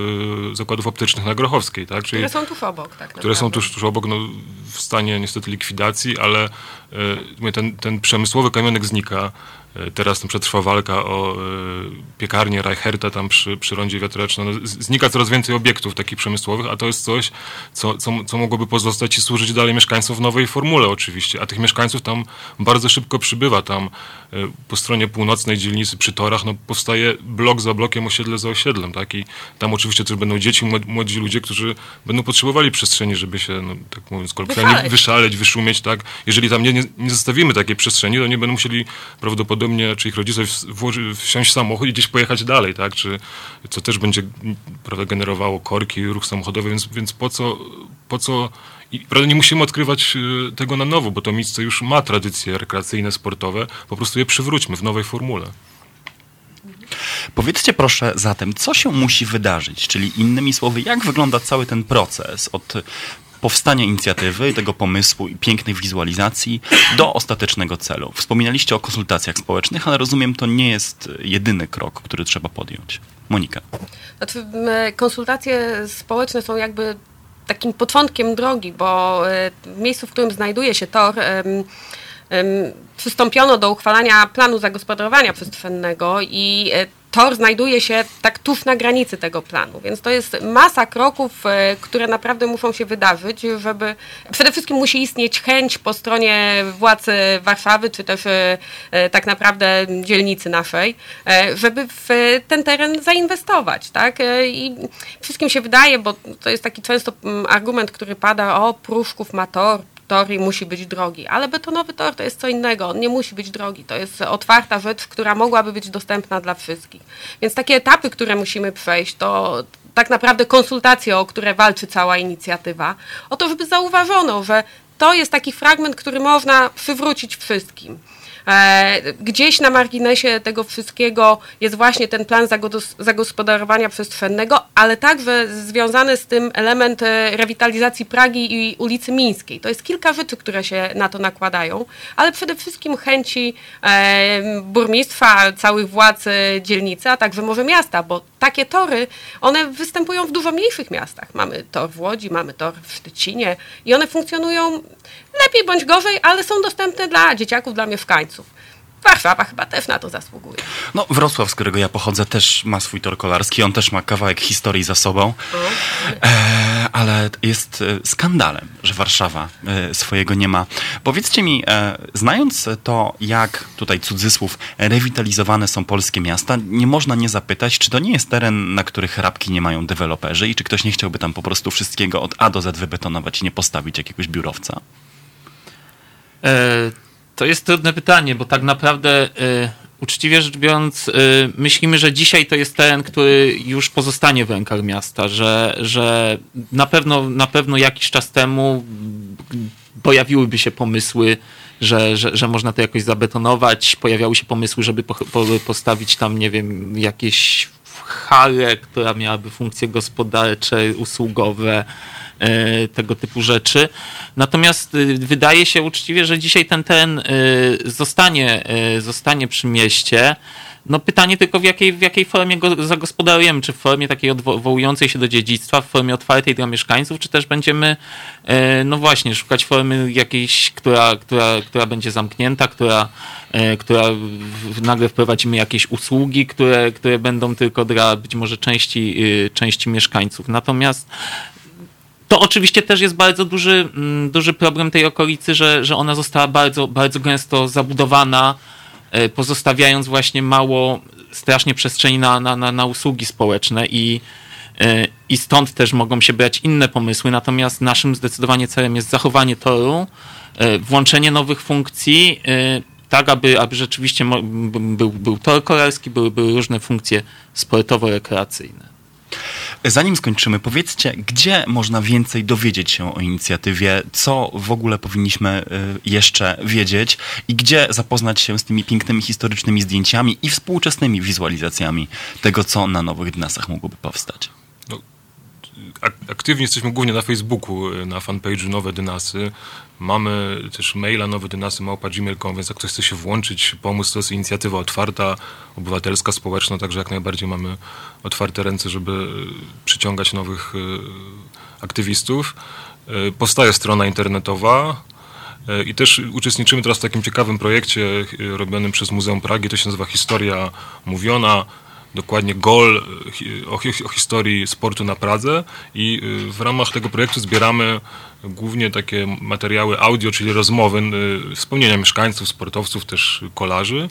e, Zakładów Optycznych na Grochowskiej, tak? Czyli, Które są tuż obok, tak które są tuż, tuż obok, no, w stanie niestety likwidacji, ale e, ten, ten przemysłowy kamionek znika. E, Teraz tam przetrwa walka o e, piekarnię Reicherta tam przy, przy rondzie wiatrecznym. No, znika coraz więcej obiektów takich przemysłowych, a to jest coś, co, co, co mogłoby pozostać i służyć dalej mieszkańcom w nowej formule oczywiście. A tych mieszkańców tam bardzo szybko przybywa. Tam e, po stronie północnej dzielnicy przy torach no, powstaje blok za blokiem, osiedle za osiedlem. Tak? I tam oczywiście też będą dzieci, młod- młodzi ludzie, którzy będą potrzebowali przestrzeni, żeby się, no, tak mówiąc kolokwialnie, Wyszaleć. wyszaleć, wyszumieć. Tak? Jeżeli tam nie, nie, nie zostawimy takiej przestrzeni, to nie będą musieli prawdopodobnie prawdopodobnie, czy ich rodzice włoży, wsiąść w samochód i gdzieś pojechać dalej, tak? Czy, co też będzie prawda, generowało korki, ruch samochodowy, więc, więc po co, po co i prawda, nie musimy odkrywać y, tego na nowo, bo to miejsce już ma tradycje rekreacyjne, sportowe, po prostu je przywróćmy w nowej formule. Powiedzcie proszę zatem, co się musi wydarzyć, czyli innymi słowy, jak wygląda cały ten proces od powstania inicjatywy, tego pomysłu i pięknej wizualizacji do ostatecznego celu. Wspominaliście o konsultacjach społecznych, ale rozumiem, to nie jest jedyny krok, który trzeba podjąć. Monika. Znaczy, konsultacje społeczne są jakby takim początkiem drogi, bo e, w miejscu, w którym znajduje się tor, przystąpiono do uchwalania planu zagospodarowania przestrzennego i e, tor znajduje się tak tuż na granicy tego planu, więc to jest masa kroków, e, które naprawdę muszą się wydarzyć, żeby przede wszystkim musi istnieć chęć po stronie władz Warszawy, czy też e, e, tak naprawdę dzielnicy naszej, żeby w ten teren zainwestować, tak? I wszystkim się wydaje, bo to jest taki często mm, argument, który pada, o, Pruszków ma tor, tor i musi być drogi. Ale betonowy tor to jest co innego, on nie musi być drogi. To jest otwarta rzecz, która mogłaby być dostępna dla wszystkich. Więc takie etapy, które musimy przejść, to tak naprawdę konsultacje, o które walczy cała inicjatywa, o to, żeby zauważono, że to jest taki fragment, który można przywrócić wszystkim. E, gdzieś na marginesie tego wszystkiego jest właśnie ten plan zagospodarowania przestrzennego, ale także związany z tym element e, rewitalizacji Pragi i ulicy Mińskiej. To jest kilka rzeczy, które się na to nakładają, ale przede wszystkim chęci e, burmistrza, całych władz dzielnicy, a także może miasta, bo takie tory, one występują w dużo mniejszych miastach. Mamy tor w Łodzi, mamy tor w Szczecinie i one funkcjonują lepiej bądź gorzej, ale są dostępne dla dzieciaków, dla mieszkańców. Warszawa chyba też na to zasługuje. No, Wrocław, z którego ja pochodzę, też ma swój tor kolarski. On też ma kawałek historii za sobą. E, ale jest e, skandalem, że Warszawa e, swojego nie ma. Powiedzcie mi, e, znając to, jak tutaj cudzysłów rewitalizowane są polskie miasta, nie można nie zapytać, czy to nie jest teren, na których rabki nie mają deweloperzy i czy ktoś nie chciałby tam po prostu wszystkiego od A do Z wybetonować i nie postawić jakiegoś biurowca? E, to jest trudne pytanie, bo tak naprawdę y, uczciwie rzecz biorąc, y, myślimy, że dzisiaj to jest teren, który już pozostanie w rękach miasta, że, że na, pewno, na pewno jakiś czas temu pojawiłyby się pomysły, że, że, że można to jakoś zabetonować, pojawiały się pomysły, żeby po, po, postawić tam, nie wiem, jakieś hale, która miałaby funkcje gospodarcze, usługowe, E, tego typu rzeczy. Natomiast y, wydaje się uczciwie, że dzisiaj ten teren y, zostanie, y, zostanie przy mieście. No pytanie tylko w jakiej, w jakiej formie go zagospodarujemy, czy w formie takiej odwołującej się do dziedzictwa, w formie otwartej dla mieszkańców, czy też będziemy, e, no właśnie, szukać formy jakiejś, która, która, która będzie zamknięta, która, e, która nagle wprowadzimy jakieś usługi, które, które będą tylko dla być może części, części mieszkańców. Natomiast to oczywiście też jest bardzo duży, mm, duży problem tej okolicy, że, że ona została bardzo, bardzo gęsto zabudowana, e, pozostawiając właśnie mało strasznie przestrzeni na, na, na, na usługi społeczne i, e, i stąd też mogą się brać inne pomysły. Natomiast naszym zdecydowanie celem jest zachowanie toru, e, włączenie nowych funkcji, tak aby, aby rzeczywiście był, był tor kolarski, były, były różne funkcje sportowo-rekreacyjne. Zanim skończymy, powiedzcie, gdzie można więcej dowiedzieć się o inicjatywie, co w ogóle powinniśmy y, jeszcze wiedzieć i gdzie zapoznać się z tymi pięknymi historycznymi zdjęciami i współczesnymi wizualizacjami tego, co na nowych dynasach mogłoby powstać. Aktywni jesteśmy głównie na Facebooku, y, na fanpage'u Nowe Dynasy. Mamy też maila nowe dynasy małpa.gmail.com, więc jak ktoś chce się włączyć, pomóc, to jest inicjatywa otwarta, obywatelska, społeczna, także jak najbardziej mamy otwarte ręce, żeby y, przyciągać nowych y, aktywistów. Powstaje strona internetowa, i też uczestniczymy teraz w takim ciekawym projekcie robionym przez Muzeum Pragi, to się nazywa Historia Mówiona dokładnie gol e, o, historii sportu na Pradze i e, w ramach tego projektu zbieramy głównie takie materiały audio, czyli rozmowy, e, wspomnienia mieszkańców, sportowców, też kolarzy.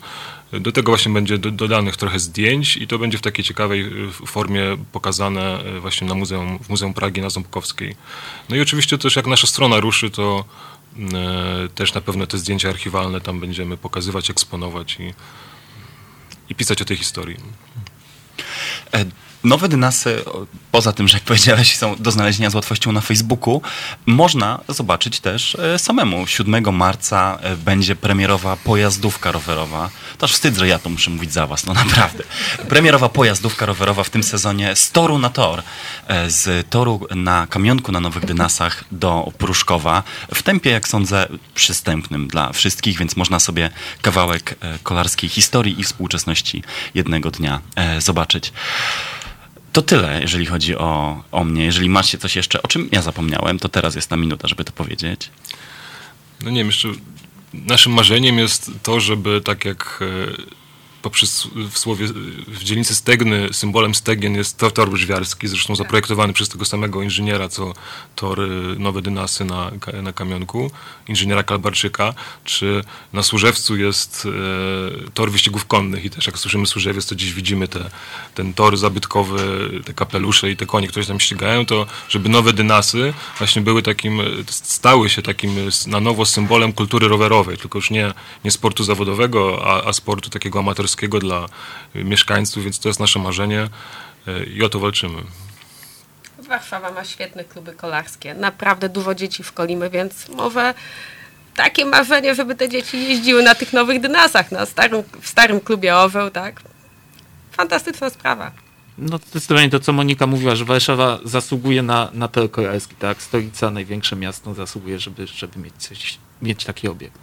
Do tego właśnie będzie dodanych trochę zdjęć i to będzie w takiej ciekawej formie pokazane właśnie na muzeum, w Muzeum Pragi na Ząbkowskiej. No i oczywiście też jak nasza strona ruszy, to też na pewno te zdjęcia archiwalne tam będziemy pokazywać, eksponować i, i pisać o tej historii. E, Nowe dynasy, poza tym, że jak powiedziałeś, są do znalezienia z łatwością na Facebooku, można zobaczyć też e, samemu. 7 marca e, będzie premierowa pojazdówka rowerowa. To aż wstyd, że ja to muszę mówić za was, no naprawdę. Premierowa pojazdówka rowerowa w tym sezonie z toru na tor. E, Z toru na kamionku na Nowych Dynasach do Pruszkowa. W tempie, jak sądzę, przystępnym dla wszystkich, więc można sobie kawałek kolarskiej historii i współczesności jednego dnia zobaczyć. To tyle, jeżeli chodzi o, o mnie. Jeżeli macie coś jeszcze, o czym ja zapomniałem, to teraz jest na minuta, żeby to powiedzieć. No nie wiem, jeszcze naszym marzeniem jest to, żeby tak jak e, poprzez w słowie, w dzielnicy Stegny symbolem Stegien jest tor, tor łyżwiarski, zresztą zaprojektowany przez tego samego inżyniera, co tor e, Nowe Dynasy na, na Kamionku, inżyniera Kalbarczyka, czy na Służewcu jest e, tor wyścigów konnych? I też jak słyszymy Służewiec, to dziś widzimy te, ten tor zabytkowy, te kapelusze i te konie, które się tam ścigają, to żeby Nowe Dynasy właśnie były takim, stały się takim s- na nowo symbolem kultury rowerowej, tylko już nie, nie sportu zawodowego, a, a sportu takiego amatorskiego dla y, mieszkańców, więc to jest nasze marzenie y, i o to walczymy. Warszawa ma świetne kluby kolarskie. Naprawdę dużo dzieci wkolimy, więc może takie marzenie, żeby te dzieci jeździły na tych nowych dynasach, na starym, w starym klubie Oweł, tak? Fantastyczna sprawa. No zdecydowanie to, co Monika mówiła, że Warszawa zasługuje na, na tor kolarski, tak? Stolica, największe miasto zasługuje, żeby, żeby mieć coś, mieć taki obiekt.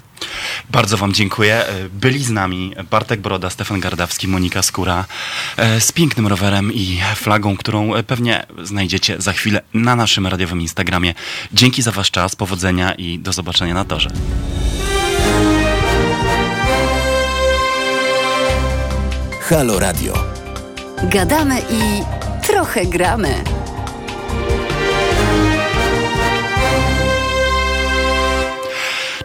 Bardzo Wam dziękuję. E, Byli z nami Bartek Broda, Stefan Gardawski, Monika Skóra e, z pięknym rowerem i flagą, którą e, pewnie znajdziecie za chwilę na naszym radiowym Instagramie. Dzięki za Wasz czas, powodzenia i do zobaczenia na torze. Halo Radio. Gadamy i trochę gramy.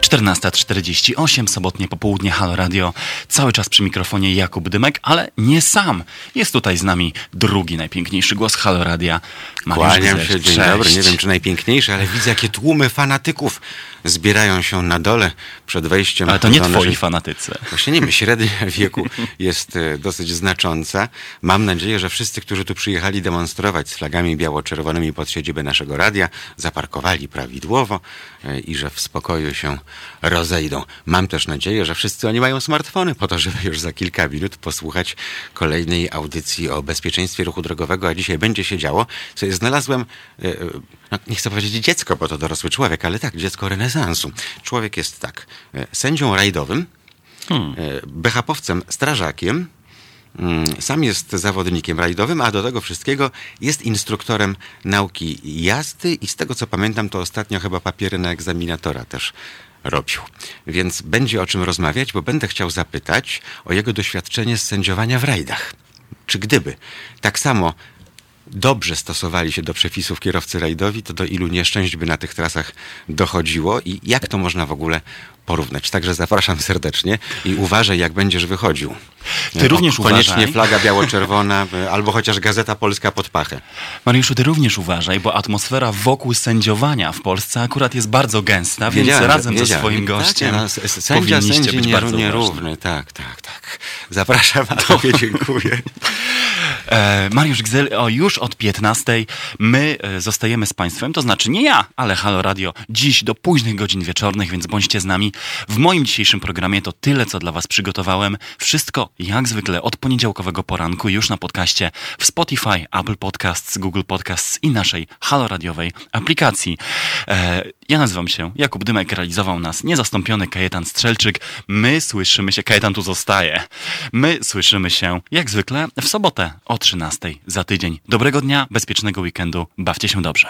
14.48, sobotnie popołudnie Halo Radio. Cały czas przy mikrofonie Jakub Dymek, ale nie sam. Jest tutaj z nami drugi najpiękniejszy głos Halo Radia. Mariusz Kłaniam się, dzień Cześć. dobry. Nie wiem, czy najpiękniejsze, ale widzę, jakie tłumy fanatyków zbierają się na dole przed wejściem. Ale to nie twoi naszej- fanatycy. Właśnie nie wiem, średnia wieku jest e, dosyć znacząca. Mam nadzieję, że wszyscy, którzy tu przyjechali demonstrować z flagami biało-czerwonymi pod siedzibę naszego radia, zaparkowali prawidłowo e, i że w spokoju się rozejdą. Mam też nadzieję, że wszyscy oni mają smartfony po to, żeby już za kilka minut posłuchać kolejnej audycji o bezpieczeństwie ruchu drogowego, a dzisiaj będzie się działo. Co znalazłem, e, e, no, nie chcę powiedzieć dziecko, bo to dorosły człowiek, ale tak, dziecko renesansu. Człowiek jest tak, e, sędzią rajdowym, Hmm. BHP-owcem, strażakiem, mm, sam jest zawodnikiem rajdowym, a do tego wszystkiego jest instruktorem nauki jazdy i z tego co pamiętam, to ostatnio chyba papiery na egzaminatora też robił. Więc będzie o czym rozmawiać, bo będę chciał zapytać o jego doświadczenie z sędziowania w rajdach. Czy gdyby tak samo dobrze stosowali się do przepisów kierowcy rajdowi, to do ilu nieszczęść by na tych trasach dochodziło i jak to można w ogóle porównać. Także zapraszam serdecznie i uważaj, jak będziesz wychodził. Ty E, również Koniecznie uważaj. flaga biało-czerwona e, albo chociaż Gazeta Polska pod pachę. Mariuszu, ty również uważaj, bo atmosfera wokół sędziowania w Polsce akurat jest bardzo gęsta, więc Wiedziałem, razem ze swoim Tak, gościem no, s- s- sędzia powinniście być nie- bardzo nierówny. Tak, tak, tak. Zapraszam, a tobie dziękuję. E, Mariusz Gzyl, o, już od 15 my e, zostajemy z Państwem, to znaczy nie ja, ale Halo Radio dziś do późnych godzin wieczornych, więc bądźcie z nami. W moim dzisiejszym programie to tyle, co dla Was przygotowałem. Wszystko jak zwykle od poniedziałkowego poranku już na podcaście w Spotify, Apple Podcasts, Google Podcasts i naszej Halo Radiowej aplikacji. E, ja nazywam się Jakub Dymek, realizował nas niezastąpiony Kajetan Strzelczyk. My słyszymy się, Kajetan tu zostaje. My słyszymy się jak zwykle w sobotę o 13 za tydzień. Dobrego dnia, bezpiecznego weekendu, bawcie się dobrze.